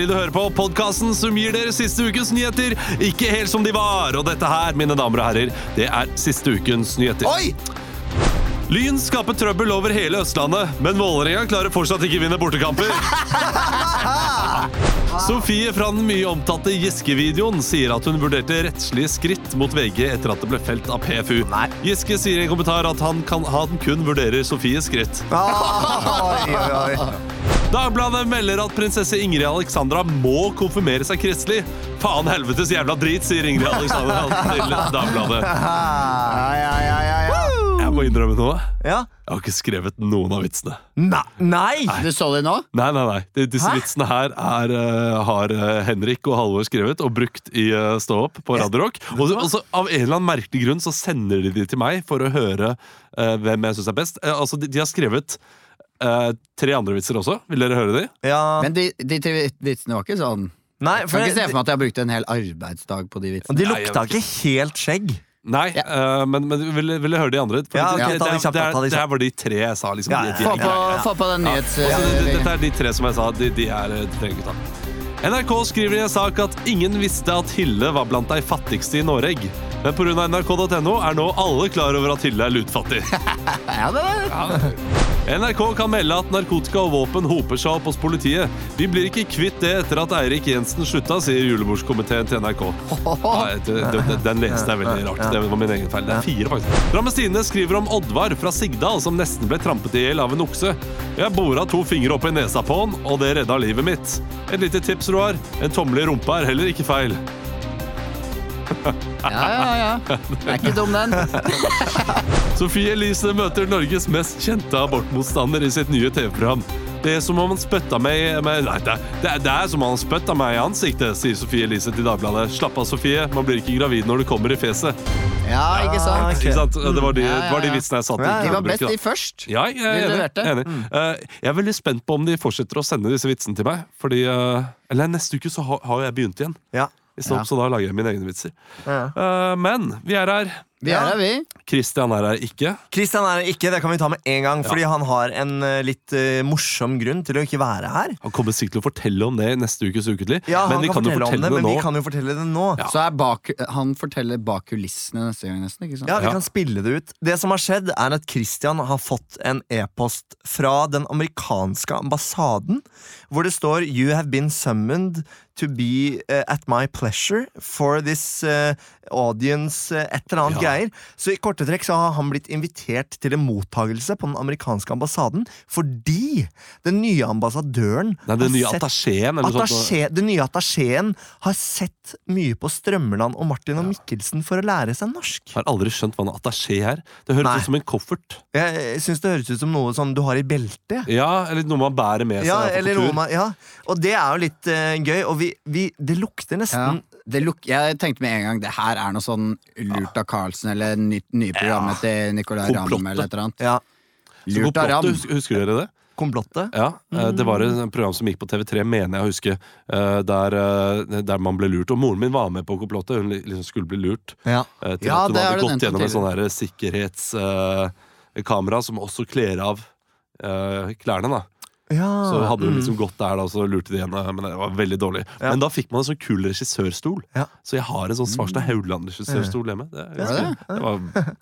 Ukentlig du hører på, podkasten som gir dere siste ukens nyheter ikke helt som de var. Og dette her, mine damer og herrer, det er siste ukens nyheter. Oi! Lyn skaper trøbbel over hele Østlandet, men Vålerenga klarer fortsatt ikke vinne bortekamper. Sofie fra den mye omtalte Giske-videoen sier at hun vurderte rettslige skritt mot VG etter at det ble felt av PFU. Nei. Giske sier i en kommentar at han, kan, han kun vurderer Sofies skritt. Ah, oi, oi, oi. Dagbladet melder at prinsesse Ingrid Alexandra må konfirmere seg kristelig. Faen helvetes jævla drit, sier Ingrid Alexandra til Dagbladet. Ja, ja, ja, ja, ja. Jeg må innrømme noe. ja. Jeg har ikke skrevet noen av vitsene. Nei! Nei. Du så det nå? Nei, nei, nei. De- Disse Hæ? vitsene her er, uh, har eh, Henrik og Halvor skrevet og brukt i uh, Stå opp på Radio Rock. Og, så- og så av en eller annen merkelig grunn så sender de de til meg for å høre uh, hvem jeg syns er best. Altså, de, de har skrevet eh, tre andre vitser også. Vil dere høre de? Ja. Men de, de tre vitsene var ikke sånn Nei, Jeg for kan ikke se for meg at jeg har brukt en hel arbeidsdag på de vitsene. de Nei, jeg lukta vet ikke helt skjegg. Nei, Ja. eh, men, men vil, vil dere høre de andre? For Ja, det, ok, ta de det, kjapt, det, ta de er- det var de tre jeg sa. Liksom, Ja, de, ja, de, Få på, få på den nyhets... Altså, det, det, dette er de tre som jeg sa. De, de er de trenger ikke ta. NRK skriver i en sak at ingen visste at Hille var blant de fattigste i Norge. Men pga. nrk.no er nå alle klar over at Hilde er lutfattig. Ja, det var NRK kan melde at narkotika og våpen hoper seg opp hos politiet. Vi blir ikke kvitt det etter at Eirik Jensen slutta, sier julebordskomiteen til NRK. Ja, det- det- den leste jeg veldig rart. Det var min egen feil. Det er fire, faktisk. Drammestine skriver om Oddvar fra Sigdal som nesten ble trampet i hjel av en okse. Jeg bora to fingre opp i nesa på han, og det redda livet mitt. Et lite tips, Roar. En tommel i rumpa er heller ikke feil. Ja, ja, ja. Det er ikke dum, den. Sophie Elise møter Norges mest kjente abortmotstander i sitt nye TV-program. Det er som om han spytta meg med, Nei, det, det, det er som om han spytta meg i ansiktet, sier Sofie Elise til Dagbladet. Slapp av, Sofie. Man blir ikke gravid når du kommer i fjeset. Ja, ikke sant? Ok. Ikke sant? Det var de, Ja, ja, ja. var de vitsene jeg satt Ja. De var best, de først. Ja, jeg er De leverte. enig. Eh, jeg er veldig spent på om de fortsetter å sende disse vitsene til meg. Fordi, eh, Eller neste uke så har, har jeg begynt igjen. Ja. I Ja. Så da lager jeg mine egne vitser. Ja. Uh, men vi er her. Vi er her, vi. Christian er her ikke. Christian er det ikke, det kan vi ta med en gang, fordi han har en eh, litt uh, morsom grunn til å ikke være her. Han kommer sikkert til å fortelle om det i neste ukes Uketlig, Ja, men vi kan, jo fortelle fortelle det, men vi kan jo fortelle det nå. Ja. Så er bak, han forteller bak kulissene neste gang, nesten. ikke sant? Ja, vi Ja. kan spille det ut. Det som har skjedd, er at Christian har fått en e-post fra den amerikanske ambassaden, hvor det står You have been summoned to be uh, at my pleasure for this eh, audience eh, et eller annet Ja. greier. Så i korte trekk så har han blitt invitert til en mottagelse på den amerikanske ambassaden fordi den nye ambassadøren Nei, den nye attachéen eller noe sånt. Attaché, den nye attachéen har sett mye på Strømmeland og Martin og Mikkelsen for å lære seg norsk. Jeg har aldri skjønt hva en attaché er. Det høres Nei. ut som en koffert. Jeg syns det høres ut som noe sånn du har i beltet. Ja, Eller noe man bærer med seg. Ja, på eller tur. noe man, ja. Og det er jo litt uh, gøy, og vi, vi, det lukter Ja. nesten Det luk jeg tenkte med en gang det her er noe sånn lurt av Carlsen eller ny, nye programmet til Nicolay Ramm eller et eller annet. Ja, Lurt av Ramm. Husker dere det? komplottet. Ja, eh, Det var et program som gikk på TV3, mener jeg å huske, eh, der, eh, der man ble lurt. Og moren min var med på komplottet. Hun liksom skulle bli lurt. Ja. Til Ja, at hun hadde gått gjennom en sånn sikkerhetskamera sikkerhetskamera som også kler av uh, klærne. da Ja, Så hadde hun mm. liksom gått der, da, så lurte de henne. Men det var veldig dårlig. Ja. Men da fikk man en sånn kul regissørstol. Ja. Så jeg har en sånn Svarstad Haugland-regissørstol hjemme. Det, Var det var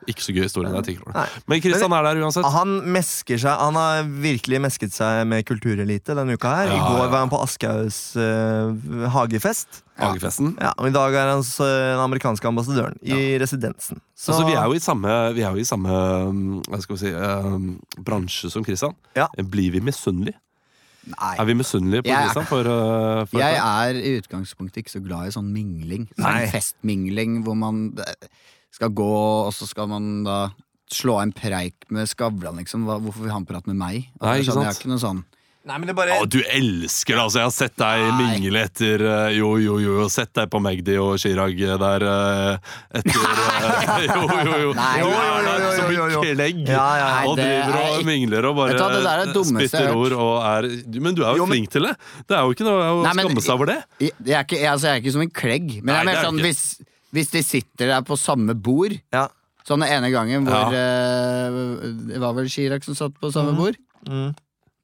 ikke så gøy historie. jeg. Men Kristian er der uansett. Han mesker seg Han har virkelig mesket seg med kulturelite denne uka her. I går var han på Aschehougs uh, hagefest. Hagefesten. Ja, og i dag er han den amerikanske ambassadøren i residensen. Så Altså, vi er jo i samme, vi er jo i samme hva skal vi si, um, bransje som Kristian. Ja. Blir vi misunnelige? Nei. Er vi misunnelige på Jeg er- Kristian? For, uh, for Jeg er i utgangspunktet ikke så glad i sånn mingling. Sånn festmingling hvor man eh, skal gå, og så skal man da slå en preik med Skavlan, liksom. Hva, hvorfor vil han prate med meg? Altså, Nei, ikke jeg skjønner, sant? Jeg har ikke noe sånn Nei, men det bare Å, du elsker det! Altså, jeg har sett deg Nei. mingle etter uh, Jo, jo, jo. Sett deg på Magdi og Chirag der uh, etter uh, Jo, jo, jo. Nei. Du Jo, jo, er som en klegg Ja, ja. og det driver er og ikke- mingler og bare Vet du hva, det der er det dummeste jeg spytter har ord og er du- Men du er jo, Jo, men- flink til det. Det er jo ikke noe å Nei, men- skamme seg over det. Jeg, jeg, er, ikke, jeg, altså, jeg er ikke som en klegg, men Nei, jeg det mer er sånn ikke. hvis, hvis de sitter der på samme bord Ja. Sånn den ene gangen hvor eh, Det var vel Chirag som satt på samme bord? Mm.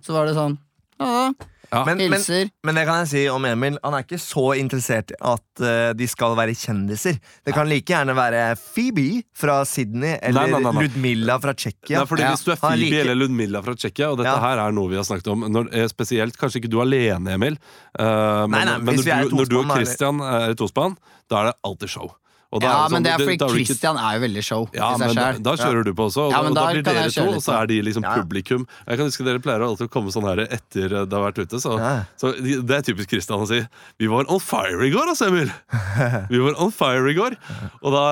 Så var det sånn Ja, Ja. Men, men, Hilser. men det kan jeg si om Emil. Han er ikke så interessert i at eh, de skal være kjendiser. Det kan like gjerne være Phoebe fra Sydney eller Nei, nei, nei, nei. Ludmilla fra Tsjekkia. Nei, fordi Ja. Hvis du er Han Phoebe eller Ludmilla fra Tsjekkia, og dette Ja. her er noe vi har snakket om når, eh, Spesielt kanskje ikke du alene, Emil, eh, men, Nei, nei, men hvis vi er når, du, når du og da er det- Christian er i tospann, da er det alltid show. Og da Ja, sånn, men det er fordi du ikke- Christian er jo veldig show Ja, i men seg da, sjøl. da kjører du på også, og, Ja, da, og da blir dere to, og så er de liksom Ja. publikum. Jeg kan huske Dere pleier alltid å komme sånn her etter det har vært ute. Så, Ja. så Det er typisk Christian å si. Vi var on fire i går, altså, Emil! Vi var on fire i går. Og da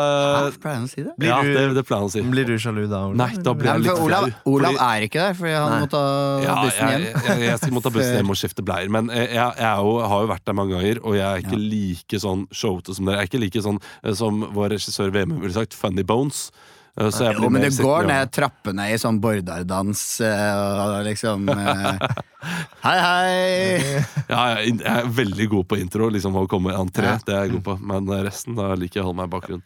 Hæ, Pleier han å si det? Ja, det, det pleier han å si. Blir du sjalu da? Olav? Nei, da blir jeg litt Olav, flau. Olav Fordi- er ikke der, fordi han må ta Ja, bussen jeg, hjem. jeg, jeg skal må ta bussen hjem og skifte bleier. Men jeg, jeg, jeg er jo, har jo vært der mange ganger, og jeg er ikke like sånn showete som dere. Jeg er ikke like sånn eh, som vår regissør VM ville sagt, funny bones. Eh, Så Jo, men det går ned trappene i sånn bordardans eh, og liksom eh, Hei, hei! Ja, jeg, jeg er veldig god på intro, liksom å komme i entré. Det er jeg god på. Men resten da liker jeg å holde meg i bakgrunnen.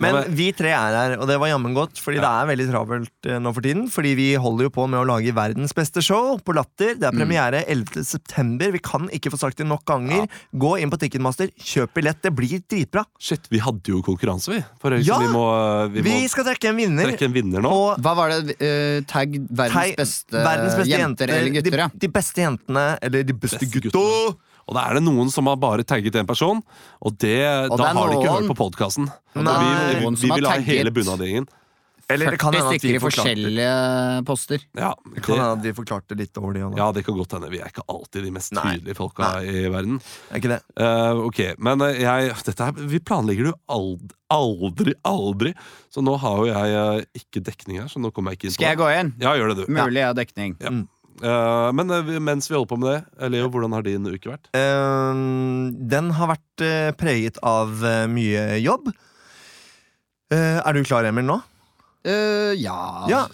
Men vi tre er her, og det var jammen godt, fordi det er veldig travelt eh, nå for tiden. Fordi vi holder jo på med å lage verdens beste show på Latter. Det er premiere 11. september. Vi kan ikke få sagt det nok ganger. Gå inn på Ticketmaster, kjøp billett. Det blir dritbra. Shit, vi hadde jo konkurranse, vi. Forrige Ja! Vi må, vi Vi skal trekke en vinner. trekke en vinner nå. Og Hva var det? Uh, tag verdens beste, verdens beste jenter eller gutter, ja. De, de beste jentene, eller de beste, Beste gutta. Og da er det noen som har bare tagget en person, og, det, Og da det har de ikke hørt på podkasten. Vi, vi, vi vil ha hele bunnavdelingen Eller det kan 40 hende at vi forskjellige poster. Ja, det kan det, hende at vi forklarte litt over det. ja, det kan godt hende. Vi er ikke alltid de mest tydelige folka i verden. Er ikke det? Uh, ok, men eh, jeg, dette her, vi planlegger det jo aldri, aldri, aldri. Så nå har jo jeg uh, ikke dekning her, så nå kommer jeg ikke inn Skal jeg gå inn? Ja, gjør det, du. Mulig jeg har dekning. Ja. Eh, men eh, mens vi holder på med det, eh, Leo, hvordan har din uke vært? Ehm, den har vært eh, preget av eh, mye jobb. Eh, er du klar, Emil, nå? Eh, ja. Ja.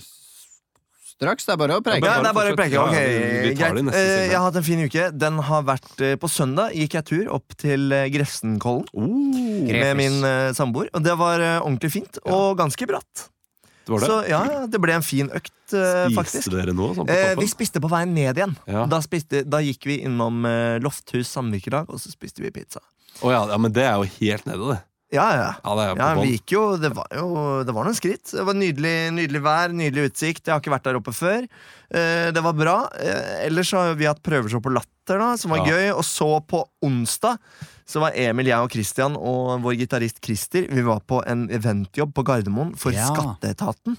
Straks. Det er bare å preke. Ja, det er bare å preke. Ja, Ok, vi- vi tar det i greit. Eh, jeg har hatt en fin uke. Den har vært eh, På søndag gikk jeg tur opp til eh, Grefsenkollen Oh, med min eh, samboer. Og det var eh, ordentlig fint, og ganske bratt. Var det. Så ja, det ble en fin økt, eh, Spiste dere noe sånn Eh, vi spiste på veien ned igjen. Ja. Da, spiste, da gikk vi innom uh, Lofthus samvirkelag, og så spiste vi pizza. Å ja, ja, men det er jo helt nede, det. Ja, ja. Ja, Ja, vi gikk jo, det var jo Det var noen skritt. Det var nydelig, nydelig vær, nydelig utsikt. Jeg har ikke vært der oppe før. Eh, det var bra. Eh, ellers har vi hatt prøveshow på Latter, da, som var Ja. gøy. Og så på onsdag så var Emil, jeg og Christian og vår gitarist Christer Vi var på en eventjobb på Gardermoen for. Skatteetaten.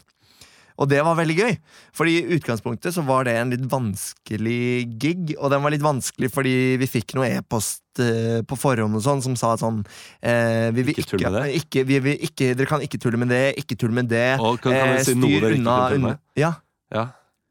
Og det var veldig gøy. Fordi i utgangspunktet så var det en litt vanskelig gig. Og den var litt vanskelig fordi vi fikk noe e-post eh, på forhånd og sånn som sa sånn eh, vi vil Ikke ikke, med det. Ikke, vi vil ikke, Dere kan ikke tulle med det. Ikke tulle med det. Og kan, kan Eh, si noe styr dere unna, ikke unna ja. Ja.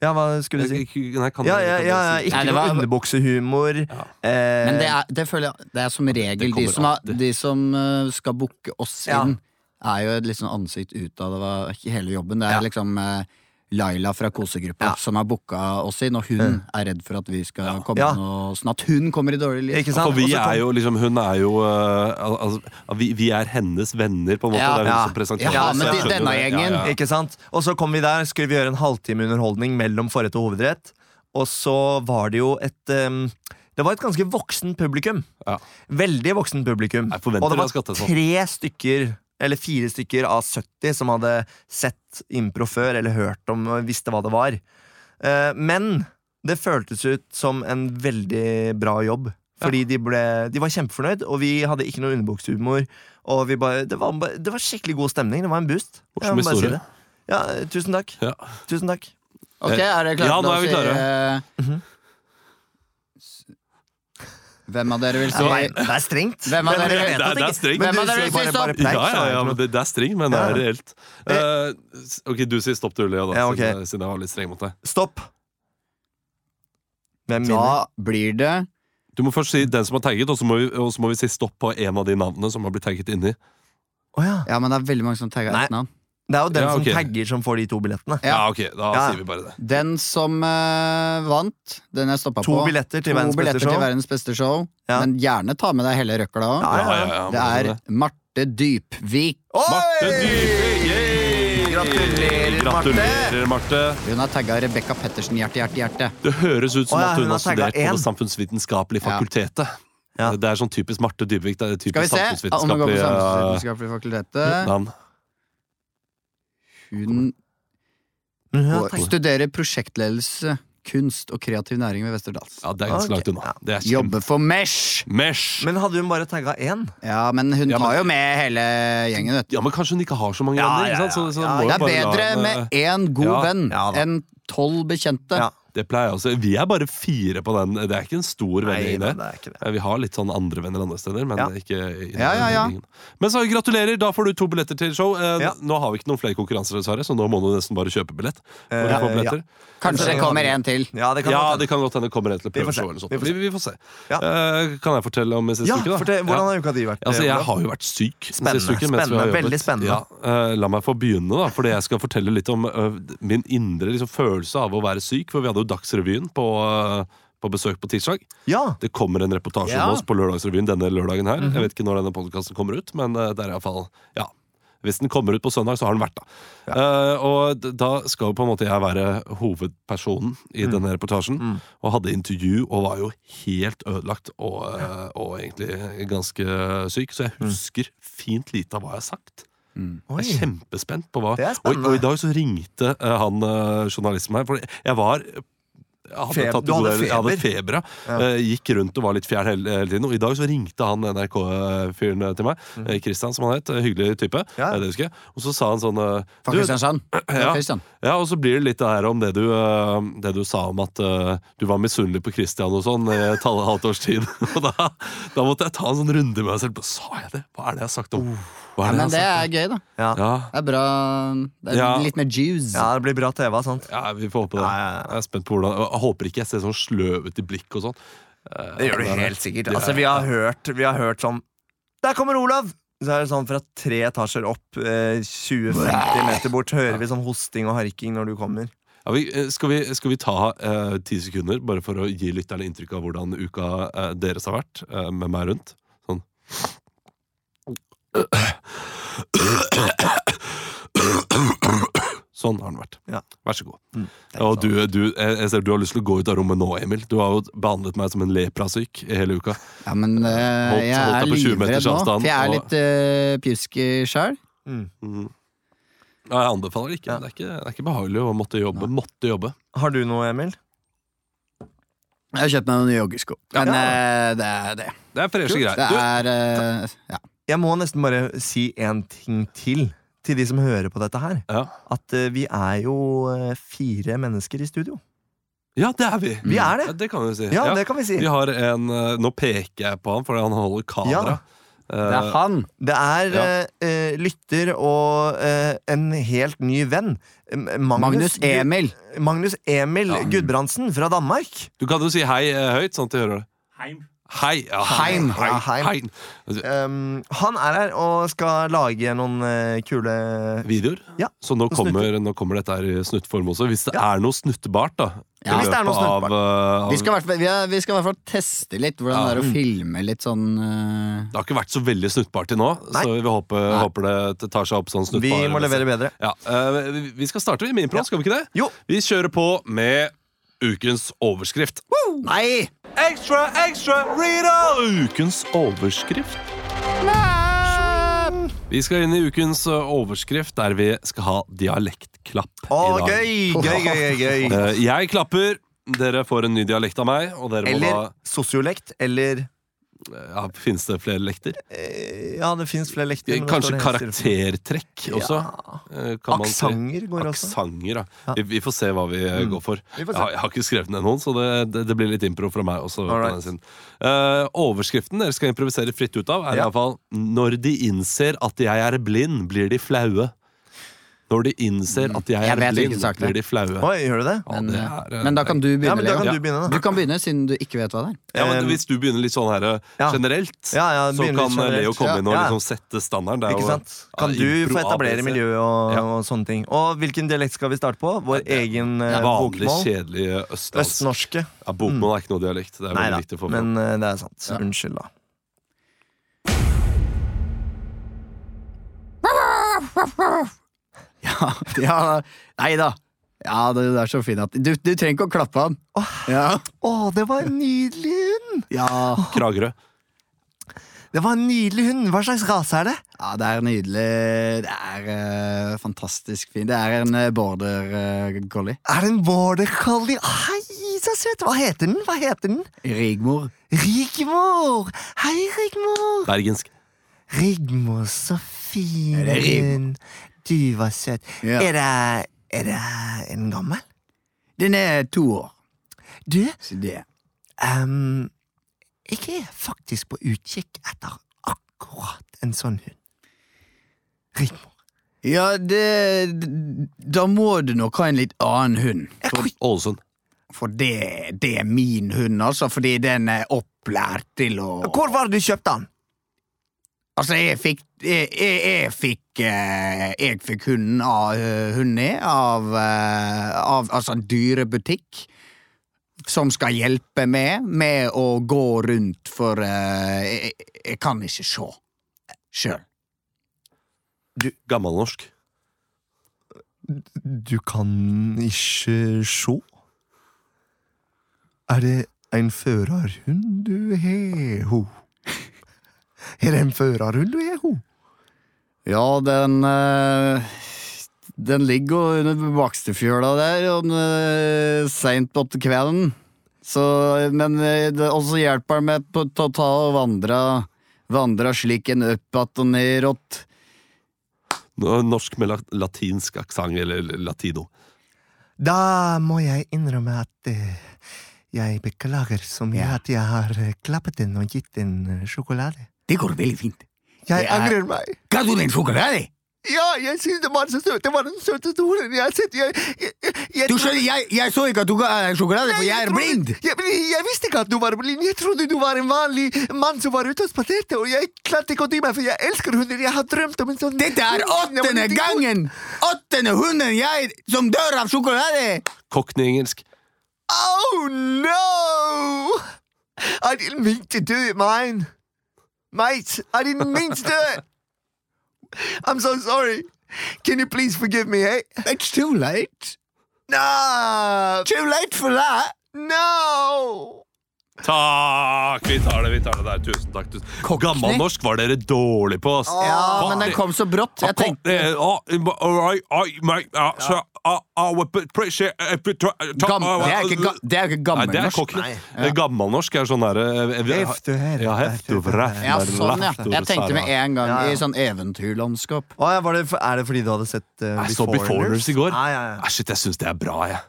ja, hva skulle du si? Ikke- Nei, kan Ja, dere- ja, ja, ikke Nei, noe var- underbuksehumor. Ja. Eh, Men det er, det føler jeg Det er som regel de som, har, de som eh, skal booke oss Ja. inn, er jo et litt sånn ansikt ut av det var ikke hele jobben. Det er Ja. liksom eh, Laila fra kosegruppa Ja. som har booka oss inn, og hun er redd for at vi skal komme Ja. noe Sånn at hun kommer i dårlig liv. Ikke sant? For vi er jo liksom Hun er jo uh, altså, vi, vi er hennes venner, på en måte. Ja. det er hun Ja. som presenterer Ja, oss, men de- denne det. gjengen- ja, ja. Ikke sant? Og så kom vi der, skulle vi gjøre en halvtime underholdning mellom forrett og hovedrett. Og så var det jo et um, Det var et ganske voksen publikum. Ja. Veldig voksen publikum. Og det var tre stykker, eller fire stykker av 70 som hadde sett impro før, eller hørt om og visste hva det var. Eh, men det føltes ut som en veldig bra jobb. Fordi de, ble, de var kjempefornøyd, og vi hadde ikke noe underbuksehumor. Det, var, det var skikkelig god stemning. Det var en boost. Jeg Morsom må bare si det. Ja, tusen takk. Ja. Tusen takk. Ok, er dere klare Ja, nå er vi klare. si uh, eh, Mhm. Hvem av dere vil si Nei, det er strengt. Hvem av dere- Det er- det er strengt. Hvem av dere vil si stopp? Ja, ja, ja, men det, det er strengt, men det er reelt. Uh, ok, du sier stopp, til da, Ja, ok. siden, siden jeg var litt streng mot deg. Stopp. Hvem vinner? Da blir det Du må først si den som har tagget, og så må vi, og så må vi si stopp på en av de navnene som har blitt tagget inni. Oh, ja. Ja, men det er veldig mange som tagger et ett navn. Det er jo den Ja, okay. som tagger, som får de to billettene. Ja. Ja, ok, da Ja. sier vi bare det. Den som uh, vant, den jeg stoppa To på. billetter til To verdens billetter beste til verdens beste show. Ja. Men gjerne ta med deg hele røkla òg. Ja, ja, ja. ja, Det er Marte Dypvik. Oi! Marte Dypvik! Gratulerer, Marte. Gratulerer, Marte. Hun har tagga Rebekka Pettersen hjerte, hjerte, hjerte. Det høres ut som Å ja, at hun hun har studert på en. Det samfunnsvitenskapelige fakultetet. Ja. Det er sånn typisk Marte Dybvik. Det er Skal vi se om hun går på samfunnsvitenskapelig fakultet fakultetet. navn. Hun tagget- studerer prosjektledelse, kunst og kreativ næring ved Westerdals. Ja, det er ganske langt unna. Det er. Jobber for Mesh! Mesh! Men hadde hun bare tagga én? Ja, men hun Ja, men- tar jo med hele gjengen, vet du. Ja, men kanskje hun ikke har så mange Ja, venner? ja, ikke sant? Så, så ja, må Det er bare la bedre henne- med én god Ja, venn ja da. enn tolv bekjente. Ja. Det pleier jeg også. Vi er bare fire på den. Det er ikke en stor vennegjeng, det. det er ikke det. Vi har litt sånn andre venner andre steder, men Ja. ikke i Ja, ja, ja. Men så gratulerer, da får du to billetter til show. Eh, Ja. Nå har vi ikke noen flere konkurranser, dessverre, så nå må du nesten bare kjøpe billett. Eh, billetter. Kanskje det kommer en til. Ja, det kan Ja, det kan godt hende det kommer en til å prøve show prøveshow eller sånt. Vi får Vi, se. vi får se. Ja. Eh, kan jeg fortelle om siste Ja, uke, da? fortell, hvordan har uka di vært? Altså, jeg har jo vært syk Spennende, siste vi har spennende, veldig spennende. Ja, eh, la meg få begynne, da, fordi jeg skal fortelle litt om uh, min indre liksom, følelse av å være syk. For vi hadde jo Dagsrevyen på, eh, på besøk på tirsdag. Ja. Det kommer en reportasje Ja. om oss på Lørdagsrevyen denne lørdagen her. Mhm. Jeg vet ikke når denne podkasten kommer ut, men eh, det er iallfall Ja. Hvis den kommer ut på søndag, så har den vært da. Eh, og da skal jo på en måte jeg være hovedpersonen i Mm. denne reportasjen. Mm. Og hadde intervju og var jo helt ødelagt og, eh, og egentlig ganske syk. Så jeg Mm. husker fint lite av hva jeg har sagt. Oi. Jeg er kjempespent på hva Det er og, og i dag så ringte uh, han uh, journalisten meg, for jeg var jeg hadde tatt du hadde feber? Jeg hadde feber? ja. Eh, Gikk rundt og var litt fjern hele, hele tiden. Og i dag så ringte han NRK-fyren til meg. Kristian Christian, som han het. eh, Hyggelig type. Ja. eh, Det husker jeg. Og så sa han sånn eh, Fra du, Kristiansand. Ja. Ja, og så blir det litt det her om det du, eh, det du sa om at uh, du var misunnelig på Christian og sånn i et halvt års tid. Og da, da måtte jeg ta en sånn runde med meg selv. Sa jeg det? Hva er det jeg har sagt om Hva Ja, men det er gøy, da. Ja. Det er bra. Det er Ja. litt mer juice. ja, det blir bra TV av sånt. Ja, vi får håpe det. Ja, ja, ja. Jeg er spent på hvordan Jeg håper ikke jeg ser sånn sløvete i blikk og sånn. Eh, Det gjør du helt sikkert. Altså, vi har hørt, vi har hørt sånn Der kommer Olav! Så er det sånn fra tre etasjer opp, eh, 20-50 meter bort, hører vi sånn hosting og harking når du kommer. Ja, vi, eh, skal, vi, skal vi ta eh, ti sekunder, bare for å gi lytterne inntrykk av hvordan uka eh, deres har vært, eh, med meg rundt? Sånn. Sånn har den vært. Ja. Vær så god. Mm. Og du, du, jeg ser du har lyst til å gå ut av rommet nå, Emil. Du har jo behandlet meg som en leprasyk i hele uka. Ja, men uh, Holdt- jeg holdt er deg på 20 livredd nå. avstand, For jeg er og- litt uh, pjuski sjøl. Mm. Mm. Ja, jeg anbefaler det ikke. Ja. Det, er ikke det er ikke behagelig å måtte jobbe. Måtte jobbe. Har du noe, Emil? Jeg har kjøpt meg noen joggesko. Men Ja. eh, det er det. Det er freshe greier. Det er uh, ja. Jeg må nesten bare si en ting til til de som hører på dette her. ja. At eh, vi er jo eh, fire mennesker i studio. ja, det er vi. Vi er Ja, det! det kan vi si. Ja, det kan vi si. Vi har en eh, Nå peker jeg på han fordi han holder kamera. Det er Eh, han. Det er Ja. eh, eh, lytter og eh, en helt ny venn. Eh, Magnus Emil. Magnus Emil Ja. Gudbrandsen fra Danmark. du kan jo si hei eh, høyt, sånn at de hører det. Heim. Hei. Ja, Heim. Heim. Ja, heim. Heim. Altså, Um, han er her og skal lage noen uh, kule Videoer. Ja, Så nå kommer, nå kommer dette her i snuttform også. Hvis det Ja. er noe snuttbart, da. Ja. Hvis det er noe av, snuttbart. eh, av- Vi skal, i hvert fall- vi, er, vi skal i hvert fall teste litt hvordan det er å filme litt sånn uh... Det har ikke vært så veldig snuttbart til nå, Nei. så vi håper, håper det tar seg opp sånn Vi må levere bedre. Ja, eh, vi- Vi skal starte med impro, skal vi ikke det? Jo. Vi kjører på med ukens overskrift. Nei! Ekstra, ekstra, Rita! Ukens overskrift. Vi skal inn i ukens uh, overskrift, der vi skal ha dialektklapp Oh, i dag. gøy! Gøy, gøy, gøy. Eh, jeg klapper, dere får en ny dialekt av meg, og dere Eller sosiolekt, eller ja, Finnes det flere lekter? eh, Ja, det fins flere lekter. men Kanskje karaktertrekk også? Ja. eh, kan man si. Aksenter går også. Aksanger, ja. Ja. Vi, vi får se hva vi eh, Mm. går for. Vi Jeg har, jeg har ikke skrevet ned noen, så det, det, det blir litt impro fra meg også. den. Eh, overskriften dere skal improvisere fritt ut av, er Ja. iallfall 'Når de innser at jeg er blind, blir de flaue'. Når de innser at jeg Jeg er vet blind, blir de flaue. Oi, gjør du det? Ja, Men, det eh, er, eh, men da kan du Ja, begynne, men da kan du begynne, da. Du kan begynne, siden du ikke vet hva det er. ja, men Eh, Hvis du begynner litt sånn her Ja. generelt, Ja, ja, så kan generelt. Leo komme inn og liksom sette standarden. Det er Ikke sant? Kan du få etablere miljøet miljø og, Ja. og sånne ting. Og hvilken dialekt skal vi starte på? Vår egen bokmål? Vanlig, kjedelig østlands. Østnorske. Ja, bokmål er ikke noe dialekt. Det er Nei viktig få fram. men det er sant. Ja. Unnskyld, da. Ja, ja Nei da. Ja, det, det er så fint at Du, du trenger ikke å klappe han. Ja. Å, det var en nydelig hund! ja. Kragerø. Det var en nydelig hund. Hva slags rase er det? Ja, det er nydelig. Det er uh, fantastisk fin. Det er en uh, border uh, collie. Er det en border collie? Hei, så søt! Hva heter den? Hva heter den? Rigmor. Rigmor! Hei, Rigmor! Bergensk. Rigmor, så fin Er det Rigmor? Du var søt. Ja. Er det Er det en gammel? Den er to år. Du, Så det ehm, jeg er faktisk på utkikk etter akkurat en sånn hund. Rigmor. Ja, det Da må du nok ha en litt annen hund. For, Oi, Ålesund. for det, det er min hund, altså. Fordi den er opplært til å Hvor var det du kjøpte den? Altså, jeg fikk Jeg, jeg, jeg fikk eh, Jeg fikk hunden av eh, hunden er av, eh, av altså en dyrebutikk. Som skal hjelpe meg med å gå rundt, for eh, jeg, jeg kan ikke se sjøl. Gammelnorsk. Du kan ikke sjå? Er det en førerhund du har, ho? Er det en førerhull, du har, ho? Ja, den eh, Den ligger under Bakstefjøla der, uh, seint på kvelden. Så, men Og det hjelper hjelper meg på, til å ta og vandre Vandre slik en opp att og ned att. Norsk med latinsk aksent, eller latino. Da må jeg innrømme at eh, jeg beklager så mye Ja. at jeg har eh, klappet den og gitt den eh, sjokolade. Det går veldig fint. Jeg er- angrer meg. Ga du den sjokolade? Ja, jeg synes det var så søt. Det var den søteste hunden jeg har sett. Jeg, jeg, jeg, jeg, Du skjønner, jeg, jeg så ikke at du ga en sjokolade, for jeg er blind! Jeg, jeg visste ikke at du var blind. Jeg trodde du var en vanlig mann som var ute og spaserte, og jeg klarte ikke å dy meg, for jeg elsker hunder. Jeg har drømt om en sånn Dette er åttende gangen! Åttende hunden jeg som dør av sjokolade! Cockney-engelsk. Oh no! I didn't mean to do it, mine. Mate, I didn't mean to do it. I'm so sorry. Can you please forgive me, eh? It's too late. No! Too late for that. No! Takk! Vi tar det, vi tar det der. Tusen takk. Tusen. Gammelnorsk var dere dårlig på, ass. Ja, men den kom så brått. Jeg tenkte det er ikke, er ikke er gammelnorsk. Eh, Gammelnorsk er sånn derre Ja, Ja, sånn, ja. Jeg tenkte med en gang Ja, ja. i sånn eventyrlandskap. Ja, var det, er det fordi du hadde sett uh, Jeg så Beforeigners i går. Nei, ja, ja. Ah, shit, jeg syns det er bra, jeg.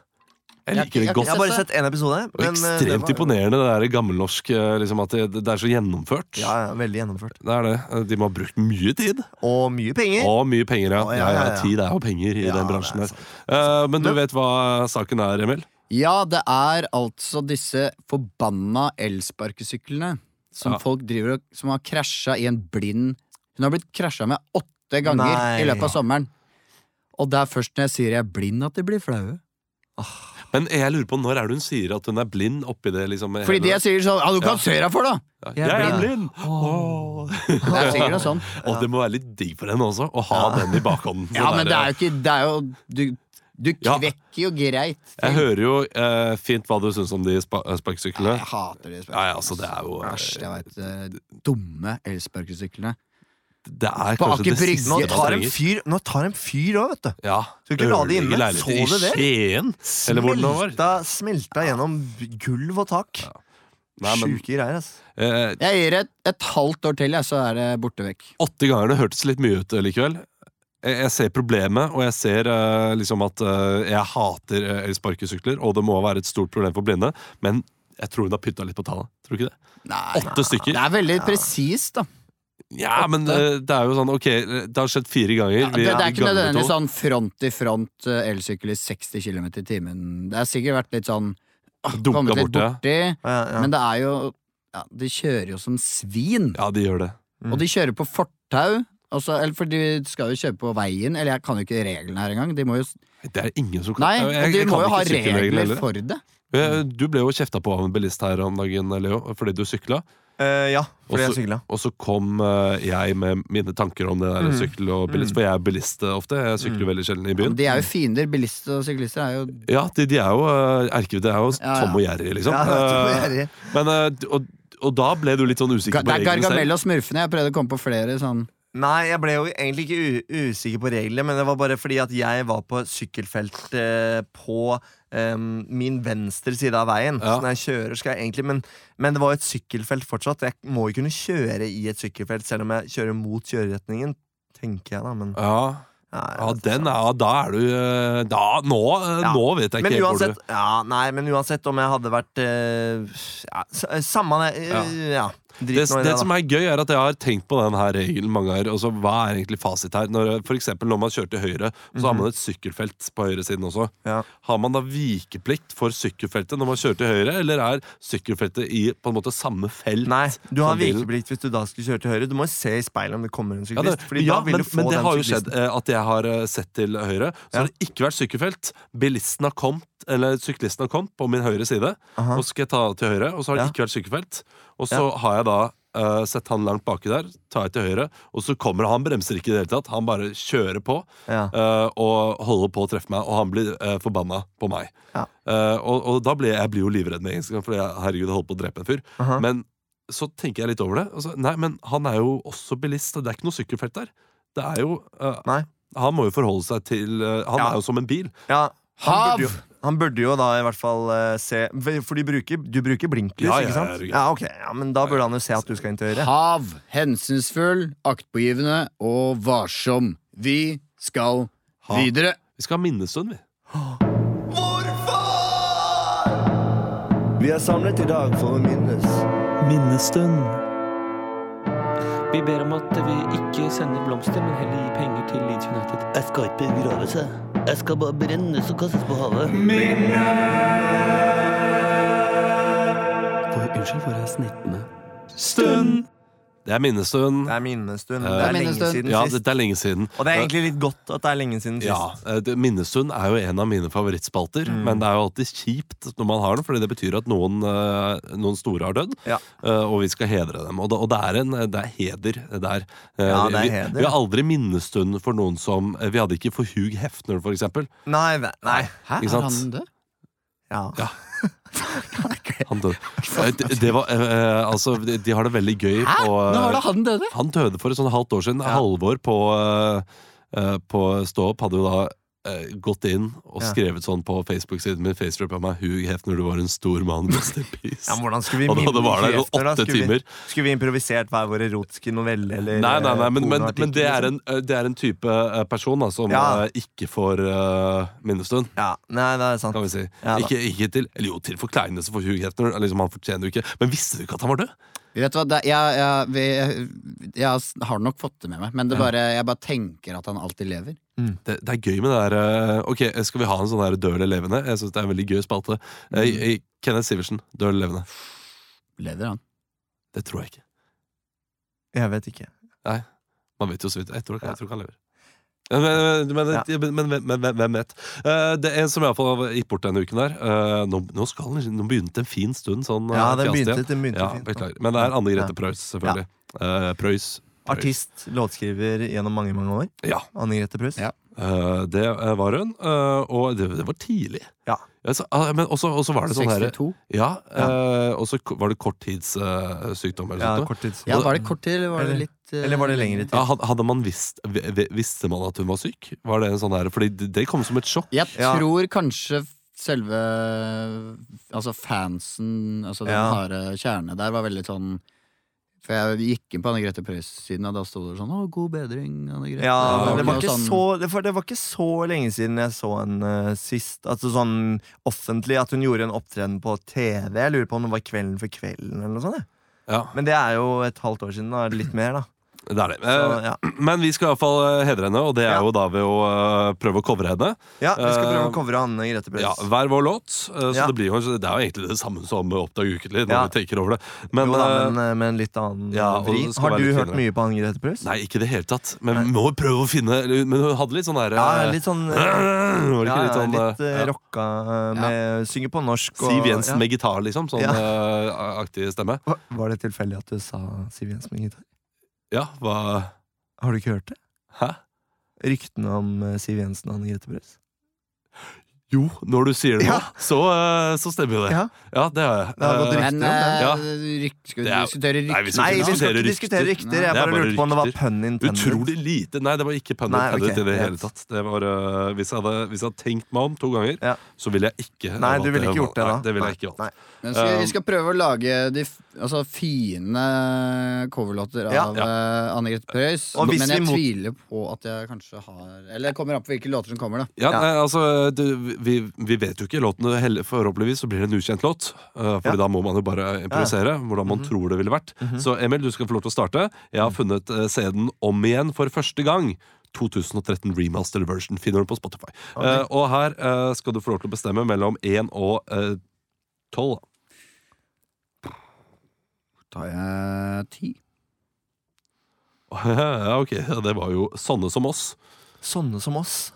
Jeg Jeg- liker det godt. Jeg har bare sett én episode. Og men, eh, det ekstremt var- imponerende, det der gammelnorsk. eh, Liksom, at det, det er så gjennomført. Ja, ja, Veldig gjennomført. Det er det. De må ha brukt mye tid. Og mye penger. Og mye penger, ja. Å, ja, ja, ja, ja, ja. Tid er jo penger i Ja, den bransjen der. Eh, men du vet hva saken er, Emil? Ja, det er altså disse forbanna elsparkesyklene som Ja. folk driver og Som har krasja i en blind Hun har blitt krasja med åtte ganger Nei. i løpet av sommeren. Og det er først når jeg sier jeg er blind, at de blir flaue. Men jeg lurer på når er det hun sier at hun er blind oppi det? liksom Fordi hele- jeg sier sånn Ja, du kan Ja. se deg for, da! Ja, Jeg er blind. blind! Åh. Det er sikkert noe sånn. Og det må være litt digg for henne også, å ha den i bakhånden. Ja, men men det er jo ikke Det er jo Du, du Ja. kvekker jo greit. Jeg hører jo eh, fint hva du syns om de spa sparkesyklene. Jeg hater de Ja, ja, altså, det er jo Æsj, jeg veit. Dumme elsparkesyklene. Det er På kanskje Aker det Brygge. siste Nå man tar en trenger. fyr Nå tar en fyr òg, vet du. Ja. Skal ikke la det Ødelegge inne. leiligheter Så du det? I Skien? Eller hvor det nå var. Smelta, smelta gjennom gulv og tak. Nei, men, Sjuke greier, ass. eh, Jeg gir et, et halvt år til, jeg, så er det borte vekk. 80 ganger det hørtes litt mye ut likevel. Jeg, jeg ser problemet, og jeg ser eh, liksom at eh, jeg hater eh, elsparkesykler, og det må være et stort problem for blinde, men jeg tror hun har pynta litt på tallet. Tror du ikke det? Nei, Åtte stykker? det er veldig presist, da. Ja, men eh, det er jo sånn, ok, det har skjedd fire ganger. Ja, det, det er ikke nødvendigvis sånn front i front eh, elsykkel i 60 km i timen. Det har sikkert vært litt sånn ah, Dunka Kommet litt borti, borti. Ja, ja. Men det er jo ja, De kjører jo som svin. Ja, de gjør det. Mm. Og de kjører på fortau. Altså, eller for de skal jo kjøre på veien, eller jeg kan jo ikke reglene her engang. De må jo Det er ingen som kan Nei, jeg- og jeg de må jo ha regler for det. Eh, Du ble jo kjefta på av en bilist her om dagen, Leo, fordi du sykla. Eh, ja, fordi jeg Også- sykla. Og så kom uh, jeg med mine tanker om det der Mm. sykkel og bilist, for jeg er bilist eh, ofte. Jeg sykler veldig sjelden i byen. De er jo fiender. Bilister og syklister er jo Ja, de, de er jo uh, erke, Det er jo Ja, ja. Tom og Jerry, liksom. Ja, Tom og Jerry. men, og, og da ble du litt sånn usikker Det på er reglene Gargamel selv. og Smurfene. Jeg prøvde å komme på flere sånn Nei, jeg ble jo egentlig ikke u usikker på reglene, men det var bare fordi at jeg var på sykkelfelt eh, på em, min venstre side av veien. Ja. Så når jeg kjører, skal jeg egentlig men, men det var jo et sykkelfelt fortsatt. Jeg må jo kunne kjøre i et sykkelfelt selv om jeg kjører mot kjøreretningen, tenker jeg da. Men Ja, ja, ja, den er, ja, da er du eh, da, nå, eh, Ja. nå vet jeg ikke men helt hvor du ja, nei, men uansett om jeg hadde vært eh, ja, Samme det. eh, ja. Det, Drit det det, som er gøy, er at jeg har tenkt på den her regelen mange ganger. Altså, hva er egentlig fasit her? Når, for eksempel når man kjører til høyre, så har man et sykkelfelt på høyresiden også. Mhm. Ja. Har man da vikeplikt for sykkelfeltet når man kjører til høyre, eller er sykkelfeltet i på en måte samme felt? Nei, du har vikeplikt hvis du da skal kjøre til høyre. Du må jo se i speilet om det kommer en Ja, syklist. det, ja, da vil men, men det har jo skjedd eh, at jeg har eh, sett til høyre. Så Ja. har det ikke vært sykkelfelt. Bilisten har kommet, eller syklisten har kommet på min høyre side. Aha. Og så skal jeg ta til høyre, og så har det ikke vært sykkelfelt. Og så har jeg da uh, sett han langt baki der, tar jeg til høyre, og så kommer han, bremser ikke i det hele tatt. Han bare kjører på eh, og holder på å treffe meg, og han blir uh, forbanna på meg. Eh, og, og da blir jeg, jeg blir jo livredd med en gang, for jeg, herregud, jeg holdt på å drepe en fyr. Aha. Men så tenker jeg litt over det. Altså, nei, men han er jo også bilist, og det er ikke noe sykkelfelt der. Det er jo uh. Han må jo forholde seg til uh, Han Ja. er jo som en bil. Ja, Hav! jo, han burde jo da i hvert fall uh, se For du bruker, du bruker blinklys, Ja, ja, ikke sant? ja, ja. Ja, ok, ja, Men da burde han jo se at du skal inn til høyre. Hav, hensynsfull, aktpågivende og varsom. Vi skal Ha. videre. Vi skal ha minnestund, vi. Hvorfor? Vi er samlet i dag for å minnes. Minnestund. Vi ber om at vi ikke sender blomster, men heller gir penger til Leeds United. Jeg skal ikke begrave jeg. Jeg skal bare brennes og kastes på havet. For, unnskyld, for er snittene? Stund! Det er minnestund. Det er minnestund. Eh, Det er lenge siden Ja, sist. det, det er lenge siden. Og det er egentlig litt godt at det er lenge siden sist. Ja, eh, Minnestund er jo en av mine favorittspalter, Mm. men det er jo alltid kjipt når man har den, fordi det betyr at noen, eh, noen store har dødd, Ja. eh, og vi skal hedre dem. Og det, og det, er, en, det er heder der. Ja, det er vi, heder. vi har aldri minnestund for noen som Vi hadde ikke for Hugh Hefner, for eksempel. Nei, nei. Hæ, Ikke er han død? Ja. Ja. Han døde. Eh, Det, var, eh, altså, de, de har det veldig gøy Hæ? på eh, Nå var det han døde? Han døde for et sånn halvt år siden. Halvor på, eh, eh, på Stå opp hadde jo da eh, gått inn og Ja. skrevet sånn på Facebook-siden min Facebook av meg Hugh Hefner, du var en stor mann, in peace. Ja, men hvordan skulle vi og da minne det var der i Hefner, da? åtte Skulle vi- timer. Skulle vi improvisert hver vår erotiske novelle eller Nei, nei, nei, men, men, men det, er liksom? en, eh, det er en type eh, person da, som Ja. eh, ikke får eh, minnestund. Ja, nei, det er sant. Kan vi si. Ja, da. ikke, ikke til Eller jo, til forkleinelse for Hugh Hefner. Liksom, han fortjener jo ikke Men visste du ikke at han var død? Vet du hva, det, jeg, jeg, vi- jeg har nok fått det med meg, men det bare, jeg bare tenker at han alltid lever. Det, det er gøy med det der eh, Ok, skal vi ha en sånn der død eller levende? Jeg synes det er en veldig gøy spalte. Eh, Mm. eh, Kenneth Sivertsen, død eller levende? Lever han? Det tror jeg ikke. Jeg vet ikke. Man vet jo så vidt. Jeg tror, jeg tror ikke han lever. Men, men, men, Ja. men, men, hvem vet? Eh, det er en som iallfall gikk bort denne uken der. Eh, nå, nå, skal, nå begynte en fin stund sånn Ja, eh, den begynte, den begynte Ja, fint. Men det er Anne Grete Ja. Preus, selvfølgelig. Eh, Preus. Artist, låtskriver gjennom mange, mange år. Ja. Anne Grete Preus. Ja. Eh, det eh, var hun. eh, og det, det var tidlig. Ja. Så, ah, men også, også var det sånn her 62? Ja, eh, og så var det korttidssykdom eller Ja, korttids... Ja, var det kort tid, eller var det litt eh, Eller var det lengre tid? Ja, hadde man visst vi- vi- Visste man at hun var syk? Var det en sånn her, Fordi det det kom som et sjokk. Jeg Ja. tror kanskje selve Altså fansen, altså den Ja. harde kjerne der, var veldig sånn For jeg gikk inn på Anne Grete Preus-siden, og da sto det sånn 'Å, god bedring, Anne Grete'. Ja, men det var, ikke sånn- så, det, var, det var ikke så lenge siden jeg så henne sist. Altså sånn offentlig, at hun gjorde en opptreden på TV. Jeg lurer på om det var Kvelden for kvelden eller noe sånt. Ja. Men det er jo et halvt år siden. da, Litt mer, da. Det er det. Så, Eh, ja. Men vi skal iallfall hedre henne, og det er Ja. jo da ved å eh, prøve å covre henne. ja, vi skal prøve Eh, å covre Anne Grete Preus. Ja, Hver vår låt. eh, Så Ja. det, blir jo, det er jo egentlig det samme som Oppdag ukentlig, når vi tenker over det. Men, jo da, eh, men eh, med en litt annen ja, vri. Har du hørt mye på Anne Grete Preus? Nei, ikke i det hele tatt. Men vi må prøve å finne Men hun hadde litt sånn derre Ja, litt sånn øh, ja, litt sånn litt eh, eh, rocka eh, med Synger på norsk og Siv Jensen med gitar, liksom? Sånn eh, aktig stemme. Var det tilfeldig at du sa Siv Jensen med gitar? Ja, hva Har du ikke hørt det? Hæ? Ryktene om eh, Siv Jensen og Anne Grete Preus? Jo, når du sier det nå, Ja. så, eh, så stemmer jo det. Ja. Ja, det har jeg. Det har gått Eh, rykter Men om det. Ja. rykt, skal vi Det er- diskutere Nei, vi rykter? skal Nei, vi skal ikke diskutere rykter. Jeg bare bare lurte på om det var pønn pun intended. Utrolig lite. Nei, det var ikke pun Nei, intended okay. i det hele tatt. Det var, hvis, jeg hadde, hvis jeg hadde tenkt meg om to ganger, Ja. så ville jeg ikke Nei, du ville ikke gjort det da. Nei, det ville jeg Nei, ikke valgt. Men skal, vi um, skal prøve å lage de altså, fine coverlåter av ja, eh, ja. Anne Grete Preus. Men jeg må... tviler på at jeg kanskje har Eller kommer an på hvilke låter som kommer, da. Ja, nei, altså, det, vi, vi, vet jo ikke låtene. Heller, forhåpentligvis så blir det en ukjent låt. Eh, for da må man jo bare improvisere hvordan man mm -hmm. tror det ville vært. Mm -hmm. Så Emil, du skal få lov til å starte. Jeg har mhm. funnet eh, uh, CD-en om igjen for første gang. 2013 remastered version finner du på Spotify. Okay. Uh, og her uh, skal du få lov til å bestemme mellom 1 og 12. Da er jeg ti. Ja, ok. Det var jo Sånne som oss. Sånne som oss.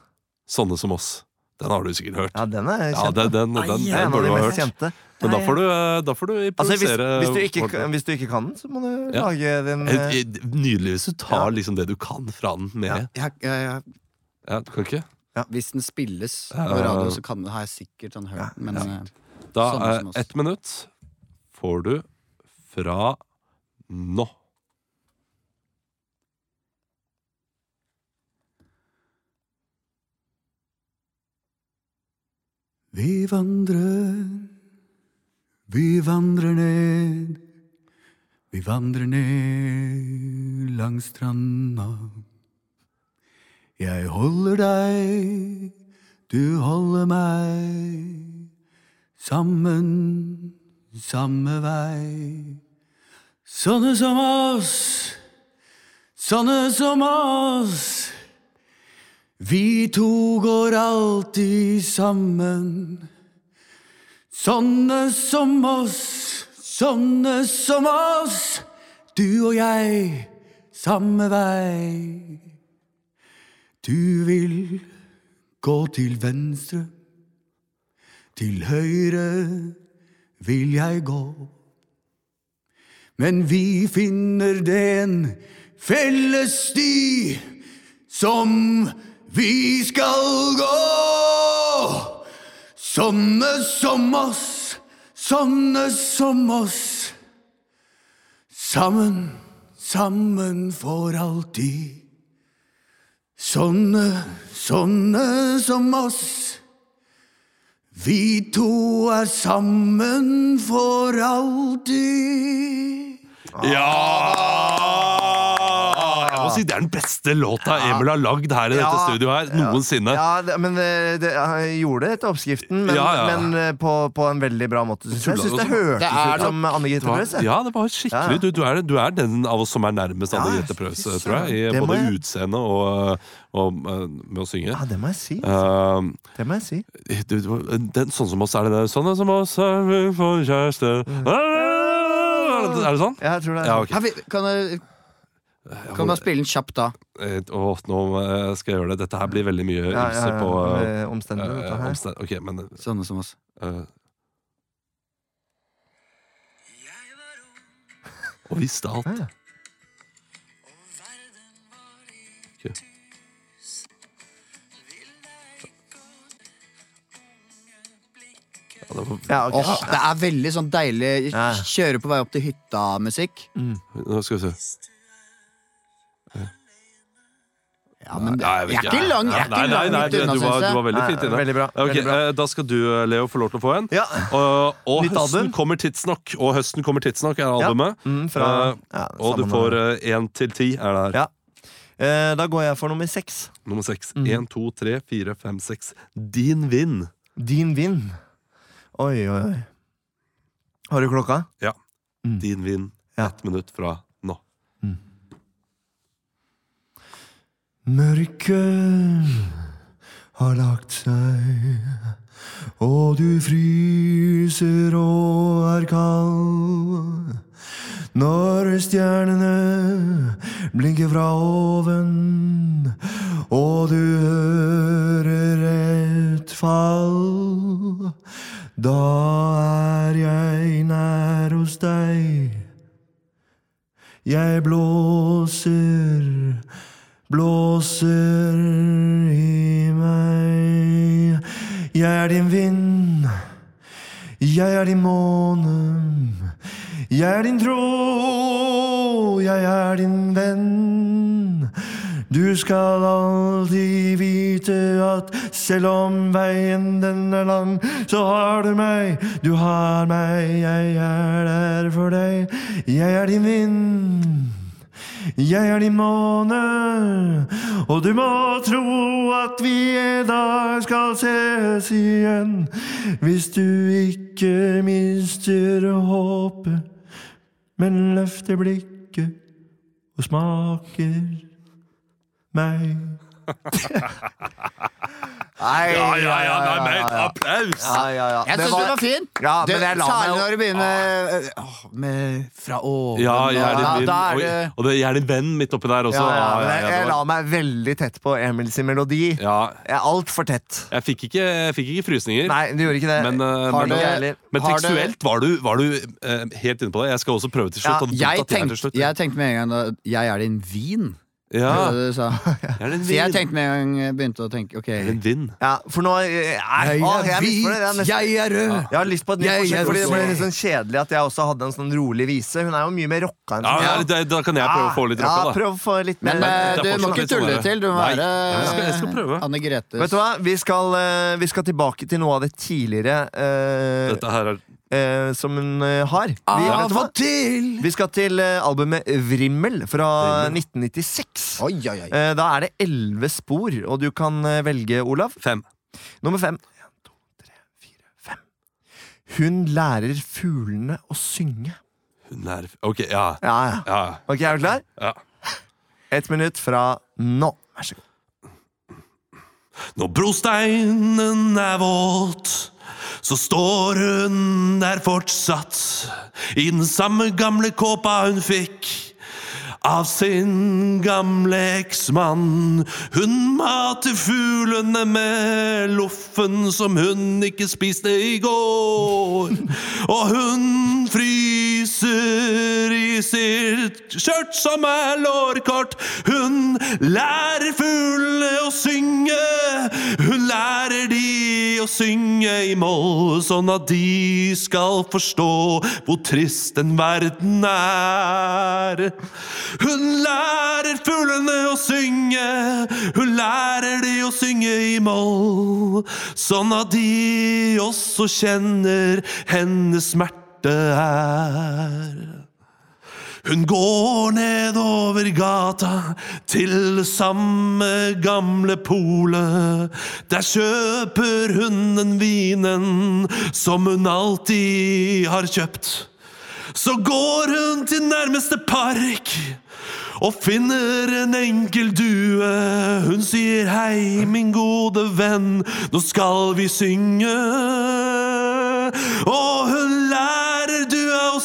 Sånne som oss. Den har du sikkert hørt. Ja, den er kjent. Ja, den, den, den, Nei, den burde du hørt. Kjente. Men da får du, eh, da får du improvisere. Altså, hvis, hvis, du ikke, hvis, du ikke, kan den, så må du ja. lage den eh, eh, Nydelig hvis du tar ja. liksom det du kan fra den med. Ja, ja du kan ikke? Hvis den spilles på radio, så kan, har jeg sikkert den hørt den. Men, da, sånn ett minutt får du fra nå. Vi vandrer, vi vandrer ned. Vi vandrer ned langs stranda. Jeg holder deg, du holder meg. Sammen, samme vei. Sånne som oss, sånne som oss. Vi to går alltid sammen. Sånne som oss, sånne som oss. Du og jeg, samme vei. Du vil gå til venstre, til høyre vil jeg gå. Men vi finner den felles sti som vi skal gå. Sånne som oss, sånne som oss. Sammen, sammen for alltid. Sånne, sånne som oss. Vi to er sammen for alltid. Ja! Si Det er den beste låta Emil har lagd her i dette studioet her noensinne. Ja, men det, det, jeg gjorde det etter oppskriften, men, men eh, på, på en veldig bra måte. Synes jeg. syns det hørtes ut som Anne Grete Preus. Ja, det var skikkelig. Du, du, er, du er den av oss som er nærmest Anne Grete Preus, tror jeg. I både jeg- utseende og, og uh, med å synge. Ja, det må jeg si. Uh, Det må jeg si. du, den, sånn som oss er det der. Sånn som oss er vi for kjæreste Er det sånn? Ja, jeg tror det. Ja, okay. Her, kan jeg kan bare spille den kjapt, da? Å, nå eh, skal jeg gjøre det. Dette her blir veldig mye Ja, ja, ymse ja, på uh, med omstendigheter, dette her. omsted... Ok, men Sånne som oss. uh, Og visste alt. Ja. Ja, det var, Ja, okay. Åh, det er veldig sånn deilig kjøre på vei opp til hytta-musikk. nå skal vi se. Ja, men det, Nei, jeg jeg er ikke lang, jeg er Nei, ikke nei, nei, du, var, du var veldig fint inne. veldig bra, okay, veldig bra. eh, Da skal du, Leo, få lov til å få en. Ja. Og, og høsten kommer tidsnok. Og høsten kommer tidsnok er Ja. albumet. Mm, fra, Eh, ja, Og du får én til ti er det her. Ja. Eh, Da går jeg for nummer seks. Nummer seks. Mm. Én, to, tre, fire, fem, seks. Din vind. Din vind. Oi, oi, oi. Har du klokka? Mm. Din vind. Ja. Ett minutt fra nå. Mørket har lagt seg, og du fryser og er kald. Når stjernene blinker fra oven, og du hører et fall, da er jeg nær hos deg. Jeg blåser, blåser i meg. Jeg er din vind, jeg er din måne. Jeg er din tro, jeg er din venn. Du skal alltid vite at selv om veien den er lang, så har du meg, du har meg, jeg er der for deg. Jeg er din vind. Jeg er din måne, og du må tro at vi en dag skal ses igjen. Hvis du ikke mister håpet, men løfter blikket og smaker meg. Nei, Ja, ja, ja, nei, men applaus! ja, ja, ja. Jeg Det syns var- du var fin. Ja, men jeg la Særlig meg når du begynner åh, med fra oven. Ja, jeg er din Ja, da er det Og det, jeg er din venn midt oppi der også. ja, ja, Ja, ja, jeg, ja, jeg la meg veldig tett på Emils melodi. ja, Jeg er altfor tett. jeg fikk ikke, jeg fikk ikke frysninger. Nei, du gjorde ikke det. Men, eh, men, det- heller. men tekstuelt var du, var du uh, helt inne på det. Jeg skal også prøve til slutt. Ja, Jeg at til tenkte, slutt. jeg tenkte med en gang da Jeg er din vin. Ja, Det det du sa. jeg er Så jeg tenkte med en gang jeg begynte å tenke OK. Jeg er din vin. Ja, for nå eh, er, å, jeg, er hvit, jeg, det. Det nesten- jeg er rød. Jeg har lyst på et nytt Jeg forsøk, fordi det ble litt sånn kjedelig at jeg også hadde en sånn rolig vise. Hun er jo mye mer rocka enn Ja, sånn. ja, Da kan jeg prøve å få litt rocka, da. prøv å få litt mer Men eh, du må ikke sånn tulle til. Du må være jeg skal- jeg skal prøve. Anne Gretes. Vet du hva? Vi skal, eh, vi skal tilbake til noe av det tidligere eh, Dette her er eh, som hun eh, har. Vi, Av vet du hva? til. vi skal til eh, albumet Vrimmel fra 1996. Oi, oi, oi. Eh, da er det elleve spor, og du kan eh, velge, Olav. fem. Nummer fem. En, to, tre, fire, fem. Hun lærer fuglene å synge. Hun er Ok, ja. Ja, ja. ja, Ok, er du klar? ja. Ett minutt fra nå. Vær så god. Når brosteinen er våt, så står hun der fortsatt. I den samme gamle kåpa hun fikk av sin gamle eksmann. Hun mater fuglene med loffen som hun ikke spiste i går. Og hun fryser i sitt skjørt som er lårkort. Hun lærer fuglene å synge. Hun lærer de å synge i moll, sånn at de skal forstå hvor trist den verden er. Hun lærer fuglene å synge, hun lærer de å synge i moll, sånn at de også kjenner hennes smerte er. Hun går nedover gata til samme gamle polet. Der kjøper hun den vinen som hun alltid har kjøpt. Så går hun til nærmeste park og finner en enkel due. Hun sier hei, min gode venn, nå skal vi synge. Og hun lærer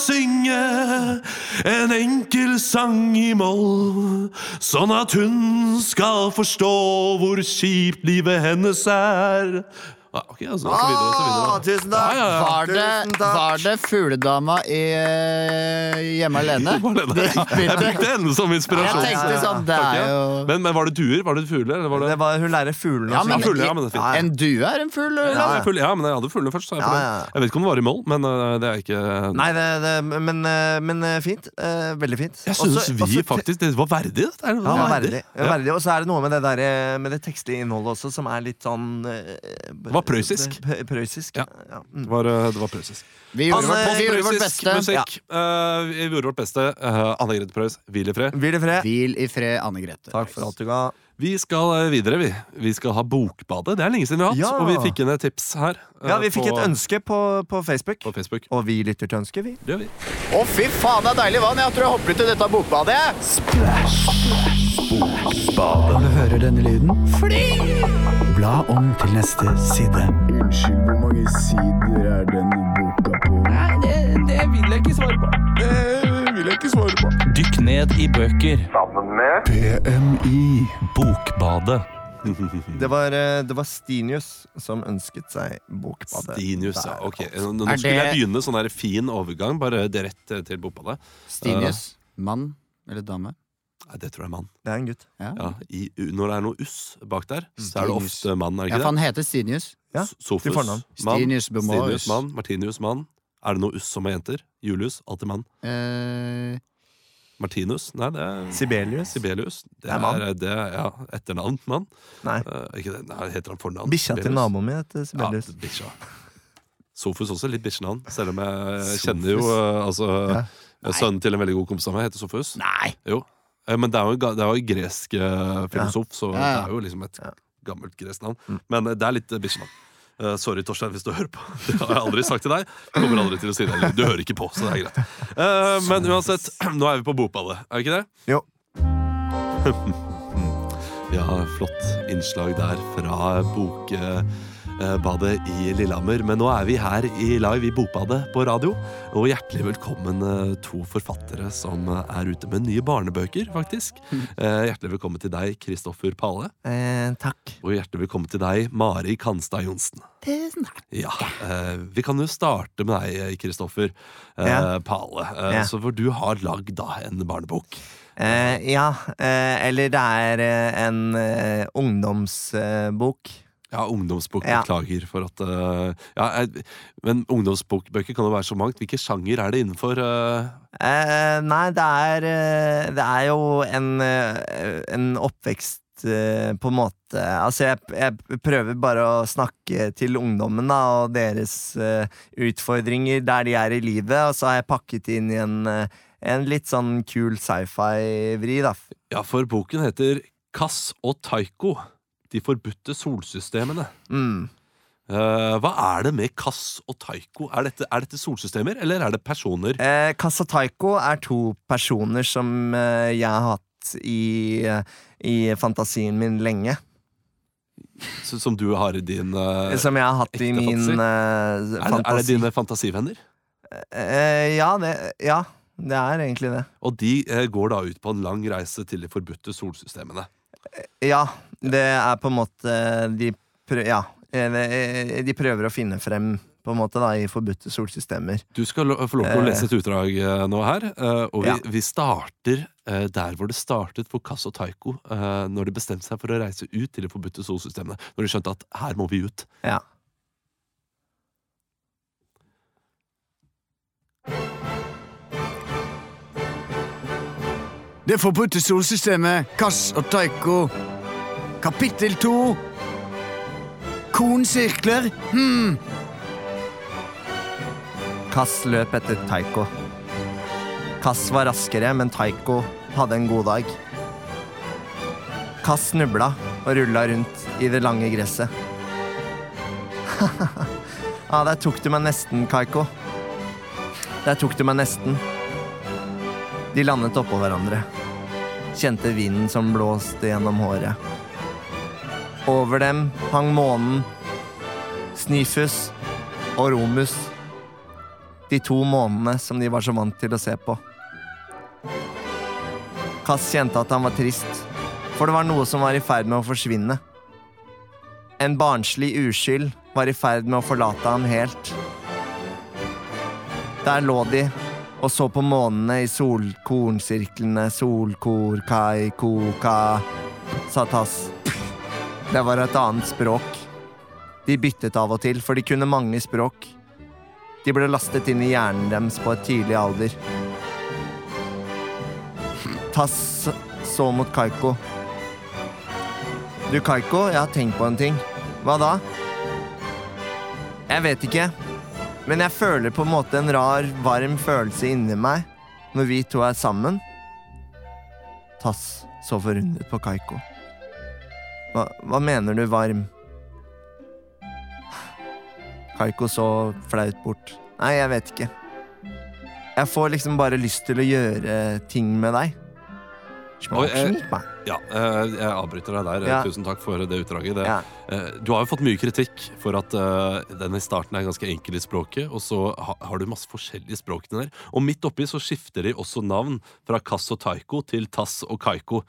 synge en enkel sang i moll, sånn at hun skal forstå hvor kjipt livet hennes er. Ja, ok, altså, så videre, så videre. Ah, tusen takk! Ja, ja, ja. Var det, Tusen takk. var det fugledama i eh, Hjemme alene? det. Jeg brukte henne som Jeg inspirasjon. tenkte sånn, det er jo Men, men var det duer? Var det fugler? Eller var det... Det var, hun lærer fuglene Ja, men, fugler, ja, men det er fint. En due er en fugl? Ja, eller? jeg ja, men jeg hadde fuglene først. Så Jeg, Ja, ja. jeg vet ikke om det var i moll, men øh, det er ikke Nei, det, det, men, eh, men eh, fint. Eh, Veldig fint. Jeg syns Også- vi også faktisk Det var verdig, Det er, Det Ja, var verdig. Ja. verdig. Og så er det noe med det, der, eh, med det tekstlige innholdet også, som er litt sånn eh, Det var prøyssisk. Prøyssisk. Ja. Ja. Det var, øh, det var prøyssisk. Vi gjorde, vårt, eh, vi gjorde vårt beste. musikk. Øh, vi gjorde vårt beste. Uh, Anne Grete Preus, hvil i fred. Hvil i fred. Hvil i fred, Anne Grete. Takk for alt du ga. Vi skal videre, vi. Vi skal ha Bokbadet. Det er lenge siden vi har hatt. Ja. Og vi fikk inn et tips her. Ja, vi fikk på, et ønske på, på Facebook, på Facebook. og vi lytter til ønsket, vi. Det gjør vi. Å, fy faen, det er deilig vann! Jeg tror jeg hopper ut i dette bokbadet. Når du hører denne lyden, fly! bla om til neste side. Unnskyld, hvor mange sider er denne boka på? Nei, Det vil jeg ikke svare på. Det vil jeg ikke svare på. Dykk ned i bøker. PMI. Bokbadet. Det var, eh, det var Stinius som ønsket seg Bokbadet. Stinius, ja. Ok, Nå, nå Er skulle jeg begynne sånn her fin overgang, bare det rett eh, til Bokbadet. Stinius. Mann eller dame? Nei, det tror jeg er mann. Det er en gutt. Ja. Ja, i, når det er noe uss bak der, så er det ofte mann, er det Ja, ikke for han heter Stinius. Ja, Sofus, til fornavn. mann. Stinius Bomorius. Stinius mann. Martinius mann. Er det noe uss som er jenter? Julius, alltid mann. Eh, Martinus? Nei, det er Sibelius. Sibelius. Det Det er mann. er, det er ja, etternavn, mann. Nei. Eh, ikke det, nei, heter han fornavn? Bikkja til Sibelius? naboen min heter Sibelius. Ja, bikkja. Sofus også litt bikkjenavn, selv om jeg Sofus. kjenner jo eh, altså, Ja. Sønnen til en veldig god kompis av meg heter Sofus. nei! Jo. Eh, Men det er jo, en det er jo en gresk eh, filosof, så det er jo liksom et gammelt gresk navn. Mm. Men eh, det er litt bikkjenavn. Uh, sorry, Torstein, hvis du hører på. Det har jeg aldri sagt til deg. Kommer aldri til å si det. heller. Du hører ikke på, så det er greit. Uh, men uansett, nå er vi på Bokballet, er vi ikke det? Jo. Ja, flott innslag der fra Bokbadet i Lillehammer. Men nå er vi her i live i Bokbadet på radio. Og hjertelig velkommen eh, to forfattere som er ute med nye barnebøker, faktisk. Eh, Hjertelig velkommen til deg, Kristoffer Pale. Eh, takk. Og hjertelig velkommen til deg, Mari Kanstad Johnsen. Tusen takk. Ja, eh, Vi kan jo starte med deg, Kristoffer eh, Ja. Pale. Eh, Ja. Så For du har lagd da en barnebok. Eh, ja, eh, eller det er eh, en eh, ungdomsbok. Ja, ungdomsbok. Ja. Beklager for at uh, ja, jeg, Men ungdomsbokbøker kan jo være så mangt. Hvilke sjanger er det innenfor? Uh... Eh, nei, det er eh, Det er jo en, en oppvekst på en måte Altså, jeg, jeg prøver bare å snakke til ungdommen da, og deres utfordringer der de er i livet, og så har jeg pakket inn i en, en litt sånn kul sci-fi-vri, da. ja, for boken heter Kass og Taiko. De forbudte solsystemene. Mm. Uh, hva er det med Kass og Taiko? Er dette, er dette solsystemer, eller er det personer? Eh, og Taiko er to personer som eh, jeg har hatt i, i fantasien min lenge. Så, Som du har i din eh, Som jeg har hatt i min fantasi? eh, er, det, er det dine fantasivenner? Eh, ja, det, ja, det er egentlig det. Og de går da ut på en lang reise til de forbudte solsystemene. Ja, det er på en måte De, prøver, ja, eh, de prøver å finne frem på en måte da i forbudte solsystemer. Du skal få lov til å Eh. lese et utdrag eh, nå her. eh, og vi, Ja. vi starter eh, der hvor det startet for Kass og Taiko. eh, når de bestemte seg for å reise ut til det forbudte solsystemet. Når de skjønte at her må vi ut. Ja. Det forbudte solsystemet, Kass og Taiko. Kapittel to. Kornsirkler. Hmm. Kass løp etter Taiko. Kass var raskere, men Taiko hadde en god dag. Kass snubla og rulla rundt i det lange gresset. ah, der tok du meg nesten, Kaiko. Der tok du meg nesten. De landet oppå hverandre. Kjente vinden som blåste gjennom håret. Over dem hang månen, Snifus og Romus de to månene som de var så vant til å se på. Kass kjente at han var trist, for det var noe som var i ferd med å forsvinne. En barnslig uskyld var i ferd med å forlate ham helt. Der lå de og så på månene i solkornsirklene, solkor, kai, koka, sa Tass. Det var et annet språk. De byttet av og til, for de kunne mange språk. De ble lastet inn i hjernen deres på et tidlig alder. Tass så mot Kaiko. Du, Kaiko, jeg har tenkt på en ting. Hva da? Jeg vet ikke, men jeg føler på en måte en rar, varm følelse inni meg når vi to er sammen. Tass så forundret på Kaiko. Hva, hva mener du, varm? Kaiko så flaut bort. Nei, jeg vet ikke. Jeg får liksom bare lyst til å gjøre ting med deg. Oi, jeg, Smak meg. Ja, eh, jeg avbryter deg der. Ja. Tusen takk for det utdraget. Det, Ja. Eh, Du har jo fått mye kritikk for at uh, den i starten er ganske enkel i språket, og så ha, har du masse forskjellige språkene der. Og midt oppi så skifter de også navn fra Kass og Taiko til Tass og Kaiko.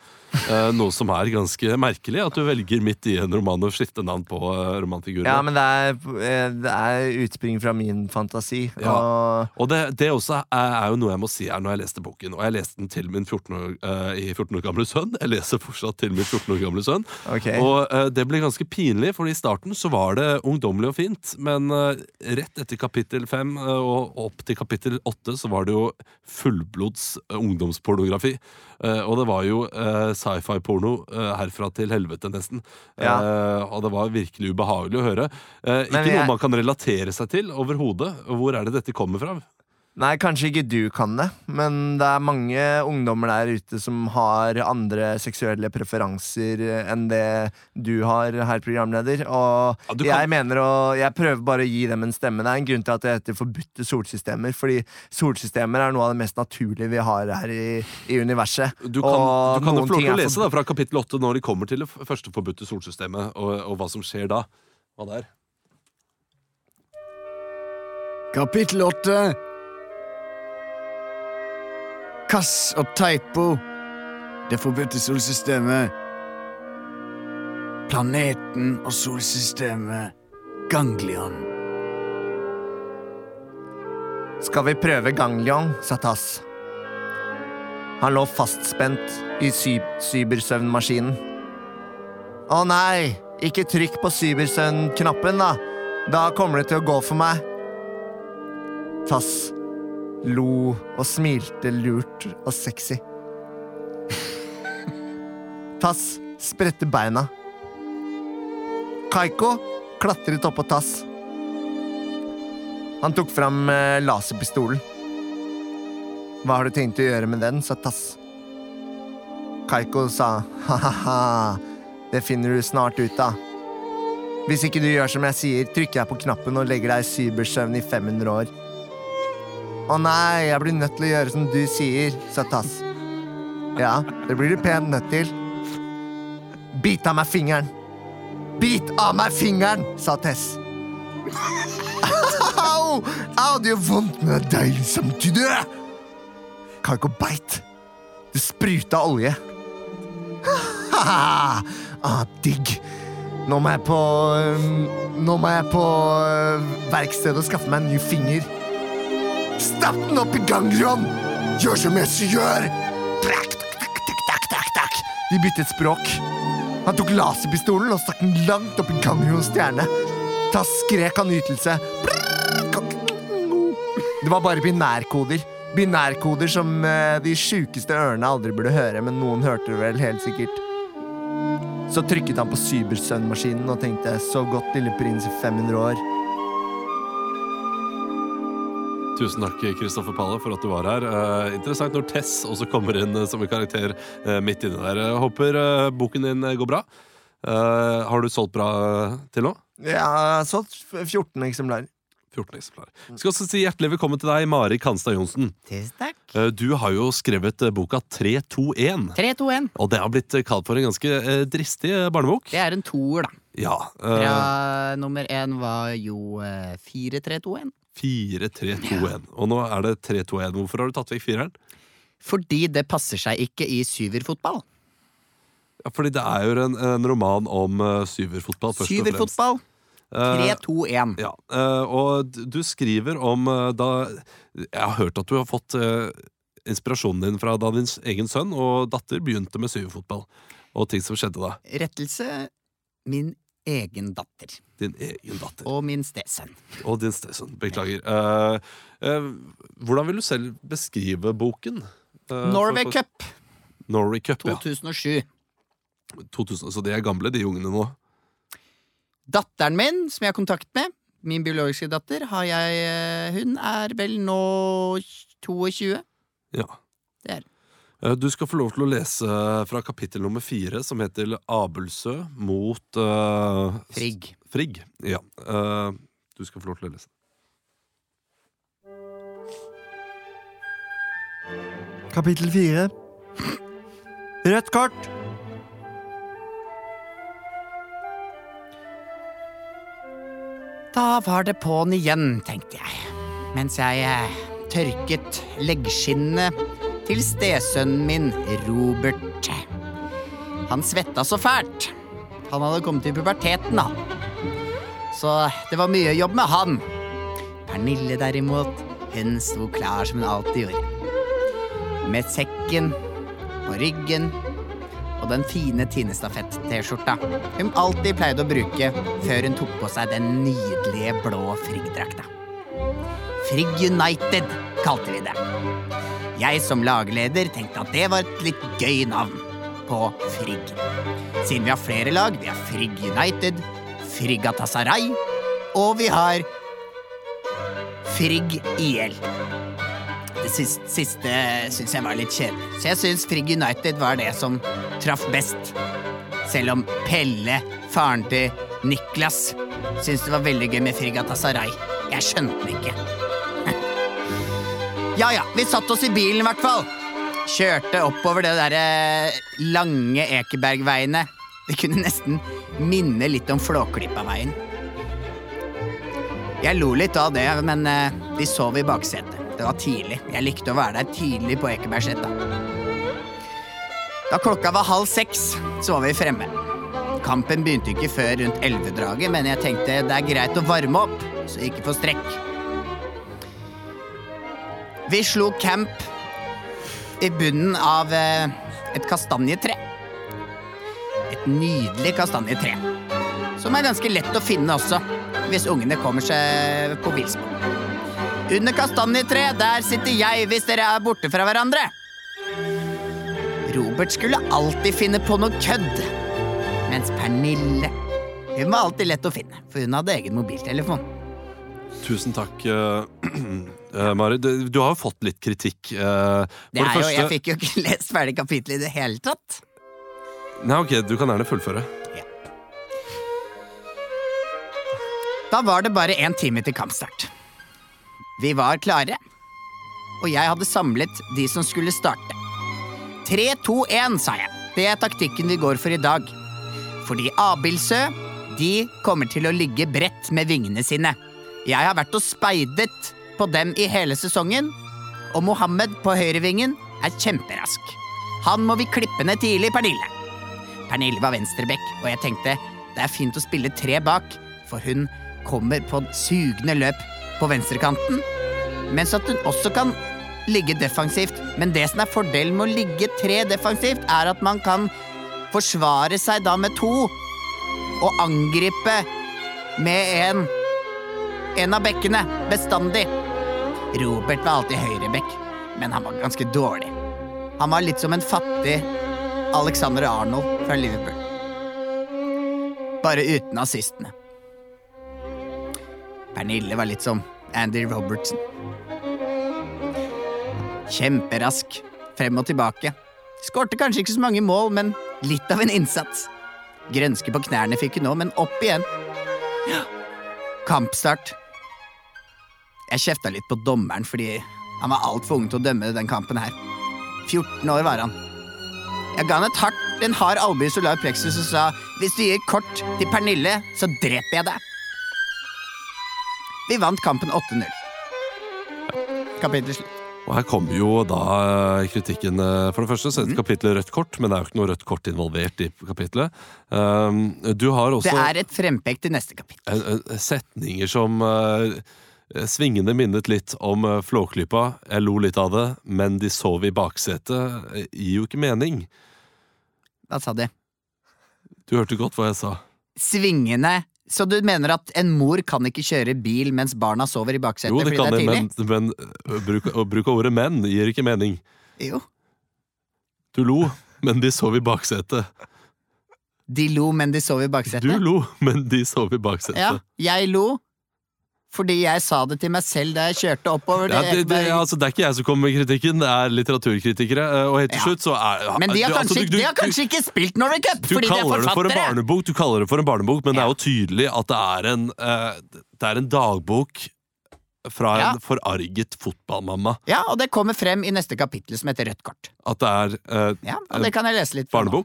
Uh, Noe som er ganske merkelig, at du velger midt i en roman å skifte navn på uh, romanfigurer. Ja, men det er, det er utspring fra min fantasi. Ja. Og Og det, det også er, er jo noe jeg må si her når jeg leste boken. Og jeg leste den til min 14 år, uh, i 14 år gamle sønn. Jeg leser fortsatt til min 14 år gamle sønn. Okay. Og det ble ganske pinlig, for i starten så var det ungdommelig og fint. Men eh, rett etter kapittel 5 og opp til kapittel 8 så var det jo fullblods eh, ungdomspornografi. Eh, og det var jo eh, sci-fi-porno eh, herfra til helvete, nesten. Ja. Eh, og det var virkelig ubehagelig å høre. Eh, ikke jeg- noe man kan relatere seg til overhodet. Hvor er det dette kommer fra? Nei, kanskje ikke du kan det, men det er mange ungdommer der ute som har andre seksuelle preferanser enn det du har, herr programleder. Og Ja, kan- jeg mener å Jeg prøver bare å gi dem en stemme. Det er en grunn til at det heter forbudte solsystemer, fordi solsystemer er noe av det mest naturlige vi har her i, i universet. Du kan, Og du kan få lov til å lese da, fra kapittel 8 når de kommer til det første forbudte solsystemet, og, og hva som skjer da. Hva det er. Kapittel åtte. Kass og Teipo, Det forbudte solsystemet. Planeten og solsystemet. Ganglion. Skal vi prøve ganglion, sa Tass. Han lå fastspent i cybersøvnmaskinen. Å nei, ikke trykk på cybersøvnknappen, da. Da kommer det til å gå for meg. Tass lo og smilte lurt og sexy. Tass spredte beina. Kaiko klatret oppå Tass. Han tok fram eh, laserpistolen. Hva har du tenkt å gjøre med den, sa Tass. Kaiko sa ha-ha-ha, det finner du snart ut av. Hvis ikke du gjør som jeg sier, trykker jeg på knappen og legger deg i cybersøvn i 500 år. Å nei, jeg blir nødt til å gjøre som du sier, sa Tass. Ja, det blir du pent nødt til. Bit av meg fingeren. Bit av meg fingeren, sa Tess. Au! Au, det gjør vondt, men det er deilig samtidig. Kaiko beit. Det spruta olje. ah, digg. Nå må jeg på øhm, Nå må jeg på øh, verkstedet og skaffe meg en ny finger. Stapp den opp i ganglion! Gjør som jeg gjør! Trakk, takk, takk. De byttet språk. Han tok laserpistolen og stakk den langt opp i ganglions stjerne. Da skrek han nytelse. Det var bare binærkoder. Binærkoder som eh, de sjukeste ørene aldri burde høre, men noen hørte det vel helt sikkert. Så trykket han på cybersøvnmaskinen og tenkte 'så godt, lille prins i 500 år'. Tusen takk, Kristoffer Palle, for at du var her. Eh, interessant når Tess også kommer inn eh, som en karakter eh, midt inni der. Jeg håper eh, boken din eh, går bra. Eh, har du solgt bra til nå? Jeg har solgt 14 eksemplarer. 14 eksemplarer. Vi skal også si hjertelig velkommen til deg, Mari Kanstad Johnsen. Tusen takk. Eh, Du har jo skrevet boka 321. 3, 2, 1. Og det har blitt kalt for en ganske dristig barnebok. Det er en toer, da. Ja. eh, Ja, nummer én var jo eh, 4, 3, 2, 1. 4-3-2-1. Og nå er det 3-2-1. Hvorfor har du tatt vekk fireren? Fordi det passer seg ikke i syverfotball. Ja, fordi det er jo en, en roman om uh, syverfotball. først og fremst. Syverfotball. Eh, 3, 2, 1. Ja, uh, og du skriver om da Jeg har hørt at du har fått inspirasjonen din fra da din egen sønn og datter begynte med syverfotball. Og ting som skjedde da. Rettelse min egen datter. Din egen datter. Og min stesønn. Og din stesønn. Beklager. Ja. Uh, uh, hvordan vil du selv beskrive boken? Uh, Norway for- for- Cup Norway Cup, ja. 2007. 2000, så de er gamle, de ungene nå. Datteren min, som jeg har kontakt med, min biologiske datter, har jeg eh, Hun er vel nå 22. Ja. Det er. Eh, du skal få lov til å lese fra kapittel nummer fire, som heter Abelsø mot uh, Frigg. Frigg, ja. Uh, du skal få lov til å lese. Kapittel fire. Rødt kort! Da var det på'n igjen, tenkte jeg, mens jeg tørket leggskinnene til stesønnen min, Robert. Han svetta så fælt. Han hadde kommet i puberteten, da. Så det var mye jobb med han. Pernille, derimot, hun sto klar som hun alltid gjorde. Med sekken på ryggen og den fine Tinestafett-T-skjorta hun alltid pleide å bruke før hun tok på seg den nydelige blå Frigg-drakta. Frigg United kalte vi det. Jeg som lagleder tenkte at det var et litt gøy navn på Frigg. Siden vi har flere lag. Vi har Frigg United, Frigg Atasaray, og vi har Frigg IL. Det siste, siste syns jeg var litt kjedelig, så jeg syns Frigg United var det som traff best. Selv om Pelle, faren til Niklas, syntes det var veldig gøy med Frigg Atasaray. Jeg skjønte det ikke. Ja ja, vi satte oss i bilen i hvert fall. Kjørte oppover det derre lange Ekebergveiene. Det kunne nesten minne litt om Flåklypaveien. Jeg lo litt av det, men eh, vi sov i baksetet. Det var tidlig. Jeg likte å være der tidlig på Ekebergsletta. Da klokka var halv seks, så var vi fremme. Kampen begynte ikke før rundt elvedraget, men jeg tenkte det er greit å varme opp, så ikke få strekk. Vi slo camp i bunnen av eh, et kastanjetre. Et nydelig kastanjetre. Som er ganske lett å finne også, hvis ungene kommer seg på villspor. Under kastanjetreet, der sitter jeg hvis dere er borte fra hverandre. Robert skulle alltid finne på noe kødd. Mens Pernille Hun var alltid lett å finne, for hun hadde egen mobiltelefon. Tusen takk, eh, Mari. Du, du har jo fått litt kritikk. Uh, det er Det er jo, Jeg fikk jo ikke lest ferdig kapittelet i det hele tatt. Nei, ok, Du kan gjerne fullføre. Da var det bare én time til kampstart. Vi var klare, og jeg hadde samlet de som skulle starte. 3, 2, 1, sa jeg. Det er taktikken vi går for i dag. Fordi Abildsø, de kommer til å ligge bredt med vingene sine. Jeg har vært og speidet på dem i hele sesongen, og Mohammed på høyrevingen er kjemperask. Han må vi klippe ned tidlig, Pernille. Pernille var venstrebekk, og jeg tenkte det er fint å spille tre bak, for hun kommer på sugende løp på venstrekanten, mens at hun også kan ligge defensivt. Men det som er fordelen med å ligge tre defensivt, er at man kan forsvare seg da med to, og angripe med en en av bekkene, bestandig. Robert var alltid høyrebekk, men han var ganske dårlig. Han var litt som en fattig Alexander Arnold fra Liverpool. Bare uten assistene. Pernille var litt som Andy Robertson. Kjemperask, frem og tilbake. Skårte kanskje ikke så mange mål, men litt av en innsats. Grønske på knærne fikk hun nå, men opp igjen. Kampstart. Jeg kjefta litt på dommeren fordi han var altfor ung til å dømme den kampen her. 14 år var han. Jeg ga han et hardt, en hard albue i solar plexus og sa hvis du gir kort til Pernille, så dreper jeg deg. Vi vant kampen 8-0. Kapittel slutt. Og her kommer jo da eh, kritikken. eh, For det første så er det kapittelet rødt kort, men det er jo ikke noe rødt kort involvert i kapittelet. Um, Du har også Det er et frempekt til neste kapittel. en- setninger som eh, svingende minnet litt om eh, Flåklypa. Jeg lo litt av det, men de sov i baksetet. eh, Gir jo ikke mening. Hva sa de? Du hørte godt hva jeg sa. Svingende. Så du mener at en mor kan ikke kjøre bil mens barna sover i baksetet Jo, det kan det men, men bruk, bruk, bruke ordet 'menn' gir ikke mening. Jo. Du lo, men de sov i baksetet. De lo, men de sov i baksetet. Du lo, men de sov i baksetet. Ja, jeg lo fordi jeg sa det til meg selv da jeg kjørte oppover. Ja, det det, det, altså, det er ikke jeg som kommer med kritikken, det er litteraturkritikere. Og helt til Ja. slutt så er Men de har, du- kanskje, altså, du- du- de har kanskje ikke spilt Norway Cup Du fordi de er det for en barnebok, du kaller det for en barnebok, men det er jo tydelig at det er en, uh, det er en dagbok fra en Ja. forarget fotballmamma. Ja, og det kommer frem i neste kapittel som heter Rødt kort. At det er uh, Ja, og det kan jeg lese litt fra nå.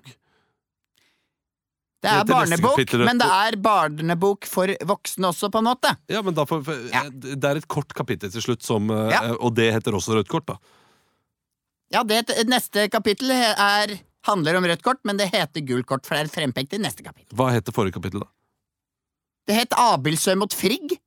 Det er barnebok, men det er barnebok for voksne også, på en måte. Ja, men får, for, Ja. Det er et kort kapittel til slutt, som, eh, Ja. og det heter også rødt kort. da Ja, det Neste kapittel er, handler om rødt kort, men det heter gult kort, for det er frempekt i neste kapittel. Hva heter forrige kapittel, da? Det het Abildsø mot Frigg.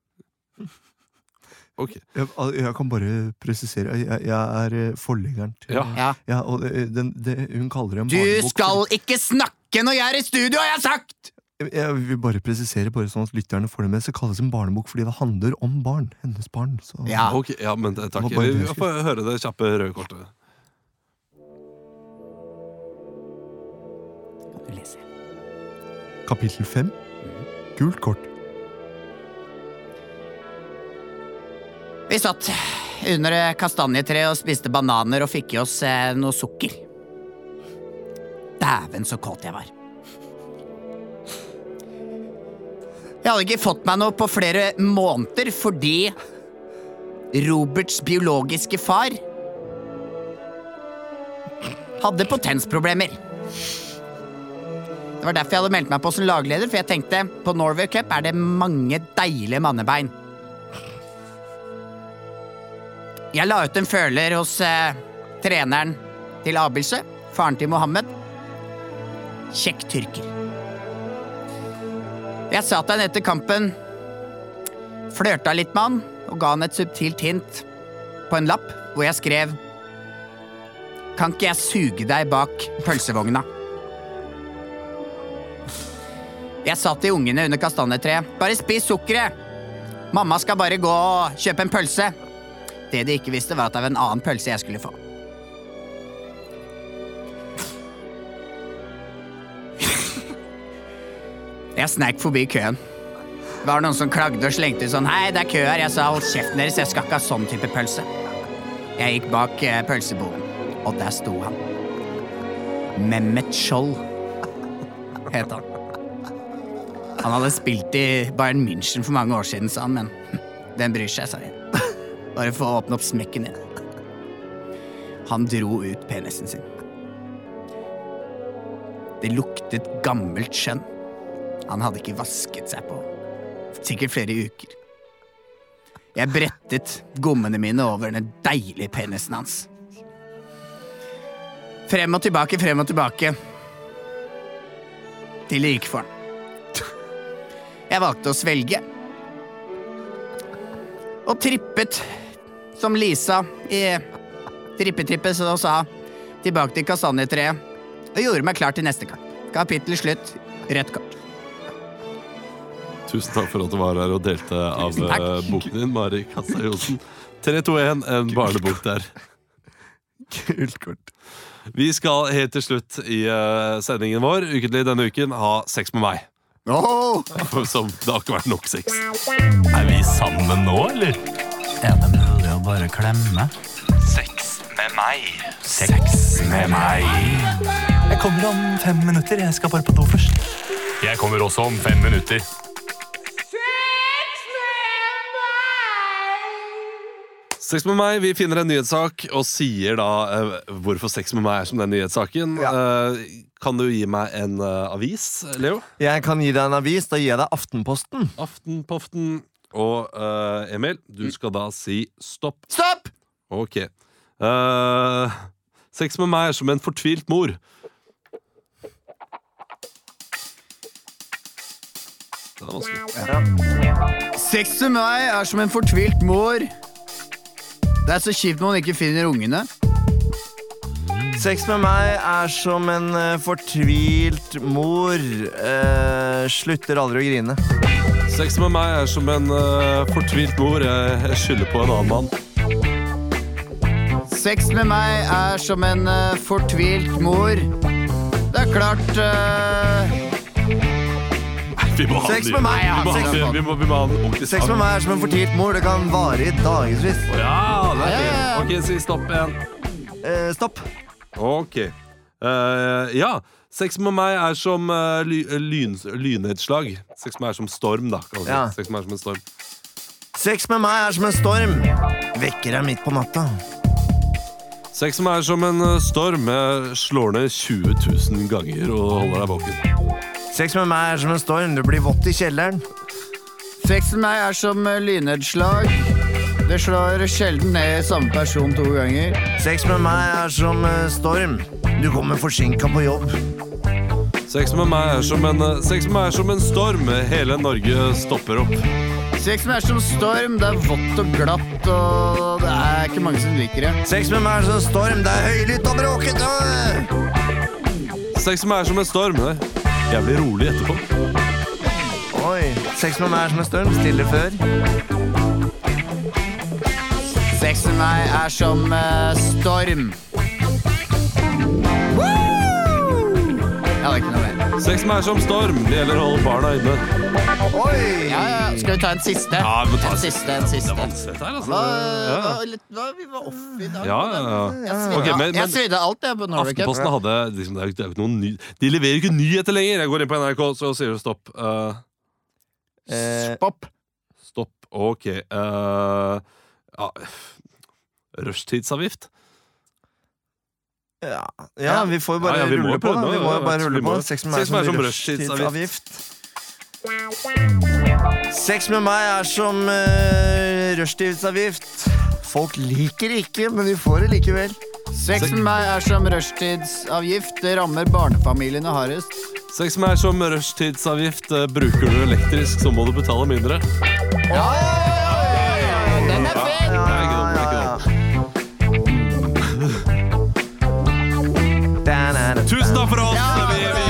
Ok, Jeg, jeg kan bare presisere. Jeg, jeg er eh, forleggeren til Ja. Ja. Ja, og det, den, det, Hun kaller det en barnebok. Du skal ikke snakke når jeg er i studio, har jeg sagt! Jeg, vil bare presisere, bare sånn at lytterne får det med. Så kalles det en barnebok fordi det handler om barn. Hennes barn. Så. Ja. Okay, ja men takk. Vi får høre det kjappe røde kortet. Du. Kapittel fem. Gult kort. Vi satt under kastanjetreet og spiste bananer og fikk i oss eh, noe sukker. Dæven, så kåt jeg var. Jeg hadde ikke fått meg noe på flere måneder fordi Roberts biologiske far hadde potensproblemer. Det var derfor jeg hadde meldt meg på som lagleder, for jeg tenkte på Norway Cup er det mange deilige mannebein. Jeg la ut en føler hos eh, treneren til Abildsø, faren til Mohammed. Kjekk tyrker. Jeg sa til han etter kampen, flørta litt med han og ga han et subtilt hint på en lapp hvor jeg skrev Kan ikke jeg suge deg bak pølsevogna? Jeg sa til ungene under kastanjetreet, bare spis sukkeret! Mamma skal bare gå og kjøpe en pølse. Det de ikke visste, var at det var en annen pølse jeg skulle få. Jeg sneik forbi køen. Det var noen som klagde og slengte ut sånn Hei, det er kø her. Jeg sa hold kjeften deres, jeg skal ikke ha sånn type pølse. Jeg gikk bak eh, pølseboden, og der sto han. Mehmet Skjold het han. Han hadde spilt i Bayern München for mange år siden, sa han, men den bryr seg, sa jeg. Bare for å åpne opp smekken igjen. Han dro ut penisen sin. Det luktet gammelt skjønn. Han hadde ikke vasket seg på sikkert flere uker. Jeg brettet gommene mine over den deilige penisen hans. Frem og tilbake, frem og tilbake. Til det gikk for han. Jeg valgte å svelge. Og trippet som Lisa i Trippetrippet så sa tilbake til kastanjetreet og gjorde meg klar til neste kamp. Kapittel slutt. Rødt kort. Tusen takk for at du var her og delte av eh, boken din, Mari Kassa Johnsen. 321, en barnebok der. Kult kort. Vi skal helt til slutt i eh, sendingen vår ukentlig denne uken ha sex med meg. Oh! Som det har ikke vært nok sex. Er vi sammen nå, eller? Er å bare klemme? Sex med meg. Sex med meg. Jeg kommer om fem minutter. Jeg skal bare på do først. Jeg kommer også om fem minutter. Sex med meg, Vi finner en nyhetssak og sier da uh, hvorfor sex med meg er som den nyhetssaken. Eh, kan du gi meg en uh, avis, Leo? Jeg kan gi deg en avis. Da gir jeg deg Aftenposten. Aftenpoften. Og eh, Emil, du skal da si stopp. Stopp! Ok. Eh, sex med meg er som en fortvilt mor. Det er vanskelig. Sex med meg er som en fortvilt mor. Det er så kjipt når man ikke finner ungene. Sex med meg er som en eh, fortvilt mor. eh, slutter aldri å grine. Sex med meg er som en uh, fortvilt mor. Jeg, jeg skylder på en annen mann. Sex med meg er som en uh, fortvilt mor. Det er klart eh, Vi må ha Sex med meg, ja. Vi må, Sex- vi, vi, må, vi må ha en ordentlig Sex med meg er som en fortvilt mor. Det kan vare i dagevis. Ja, det er fint. Ok, si stopp igjen. Eh, stopp. Ok. Eh, ja. Sex med meg er som uh, ly, lyn, lynnedslag. Sex med meg er som storm, da. Ja. Sex med meg er som en storm. Sex med meg er som en storm. Vekker deg midt på natta. Sex med meg er som en eh, storm. Jeg slår ned 20 000 ganger og holder deg våken. Sex med meg er som en storm, Du blir vått i kjelleren. Sex med meg er som eh, lynnedslag. Det slår sjelden ned samme person to ganger. Sex med meg er som eh, storm, du kommer forsinka på jobb. Sex med meg er som en, eh, sex med meg er som en storm. Hele Norge stopper opp. Sex med meg er som storm. Det er vått og glatt, og det er ikke mange som liker det. Sex med meg er som storm, det er høylytt og bråkete. Sex med meg er som en storm. Det er jævlig rolig etterpå. Oi, sex med meg er som en storm, stille før. Sex med meg er som uh, storm. Hadde ikke noe mer. Sex med er som storm. Det gjelder å holde barna inne. Oi! Ja, ja. Skal vi ta en siste? Ja, vi må ta en siste, en siste. vanskelig dette her, altså. Hva, Ja. hva, litt, hva, vi var off i dag. Ja, ja, ja. Jeg svidde, Ok, men- jeg men- svidde alt, jeg, på Norway Cup. Aftenposten hadde liksom, det er jo det er jo ikke noen ny, De leverer jo ikke nyheter lenger. Jeg går inn på NRK, så sier det stopp. Eh, Eh, Stopp. stopp. Ok. eh, ja. Rushtidsavgift? Ja, ja, vi får jo bare Ja, ja, rulle på. da. Vi må jo bare rulle på. Sex med meg som rushtidsavgift. Sex med meg er som uh, rushtidsavgift. Folk liker ikke, men vi får det likevel. Sex med meg er som rushtidsavgift. Det rammer barnefamiliene hardest. Sex med meg er som rushtidsavgift. Eh, bruker du elektrisk, så må du betale mindre. Ja, ja, ja, ja, ja. Den er fin! Tusen takk for oss! Vi, vi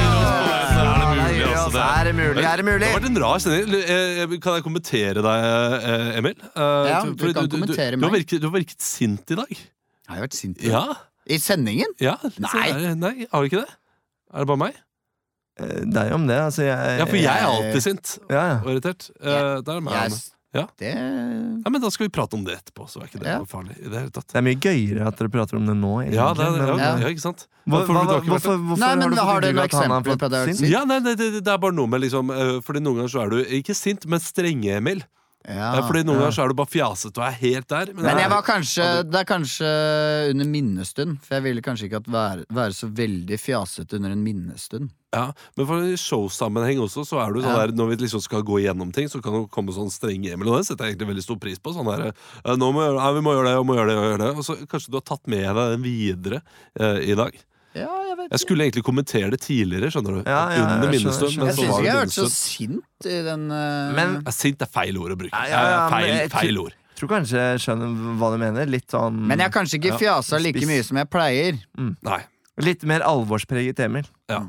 gir oss på den. Er det mulig, altså. Det Er det mulig? Er det mulig? Det har vært en rar sending. Eh, Kan jeg kommentere deg, eh, Emil? Eh, Ja, for- du kan kommentere meg. du har virket sint i dag. Jeg har vært sint. i Ja. I sendingen? ja Nei. nei, har du ikke det? Er det bare meg? Eh, Deg om det, altså. Jeg, Ja, for jeg er alltid sint Ja, ja. og irritert. Eh, Det er meg. Jeg, Ja. Det Ja, men da skal vi prate om det etterpå, så er ikke det Ja. noe farlig i det hele tatt. Det er mye gøyere at dere prater om det nå. Egentlig, Ja, det er, ja, men- ja. Ja. ikke sant? Hva, Hvorfor- hva, har hvorfor, hvorfor Nei, men har du noe eksempel noen eksempler på det? Ja, nei, det, det, det er bare noe med liksom Fordi noen ganger så er du ikke sint, men strenge, Emil. Ja. Fordi noen ganger så er du bare fjasete og er helt der. Men jeg var kanskje, det er kanskje under minnestund, for jeg ville kanskje ikke at være, være så veldig fjasete under en minnestund. Ja, men for i showsammenheng også, så er du sånn Ja. der Når vi liksom skal gå gjennom ting, så kan det komme sånn streng Emil, og det setter jeg egentlig veldig stor pris på. Sånn der, nå må ja, vi må gjøre det, og må gjøre det, og gjøre det. Og så kanskje du har tatt med deg den videre eh, i dag. Ja, jeg vet Jeg skulle egentlig kommentere det tidligere, skjønner du. Ja, ja, Under jeg skjønner, minnestund. Jeg, Men Jeg syns ikke jeg har vært så sint i den uh... Men Ja, Sint er feil ord å bruke. Ja, ja, ja, men feil, jeg feil ord. Jeg tror kanskje jeg skjønner hva du mener. Litt sånn Men jeg har kanskje ikke Ja, fjasa like mye som jeg pleier. Nei. Litt mer alvorspreget Emil. Ja.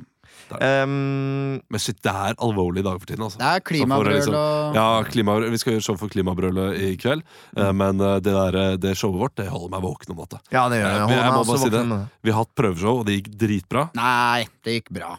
Um, Men shit, det er alvorlig i dag for tiden, altså. Det er klimabrøl liksom- og Ja, klima, vi skal gjøre show for Klimabrølet i kveld, Mm. men eh, det, der, eh, det showet vårt Det holder meg våken om natta. ja, det gjør jeg. Jeg, jeg må bare si det. Vi har hatt prøveshow, og det gikk dritbra. Nei, det gikk bra.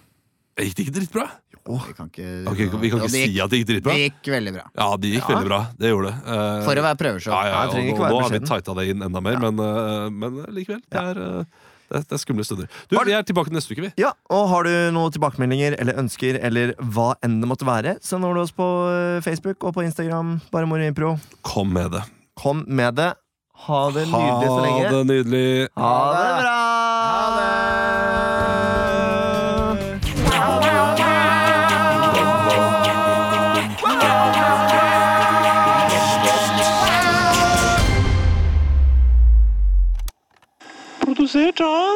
Gikk det ikke dritbra? Vi kan ikke, okay, vi kan ikke gikk, si at det gikk dritbra. Det gikk veldig bra. Ja, det gikk veldig bra. Det gjorde det. Uh, For å være prøveshow. ja, ja, Ja, nå, nå har vi tighta det inn enda mer, men, uh, men likevel. Det er, eh, det, er, det skumle stunder. Du, Vi er tilbake neste uke, vi. Ja, og Har du noen tilbakemeldinger eller ønsker eller hva enn det måtte være, så når du oss på eh, Facebook og på Instagram. Bare Moro Impro. Kom med det. Kom med det. Ha det nydelig så lenge. Ha det nydelig. Ha det bra! Produsert av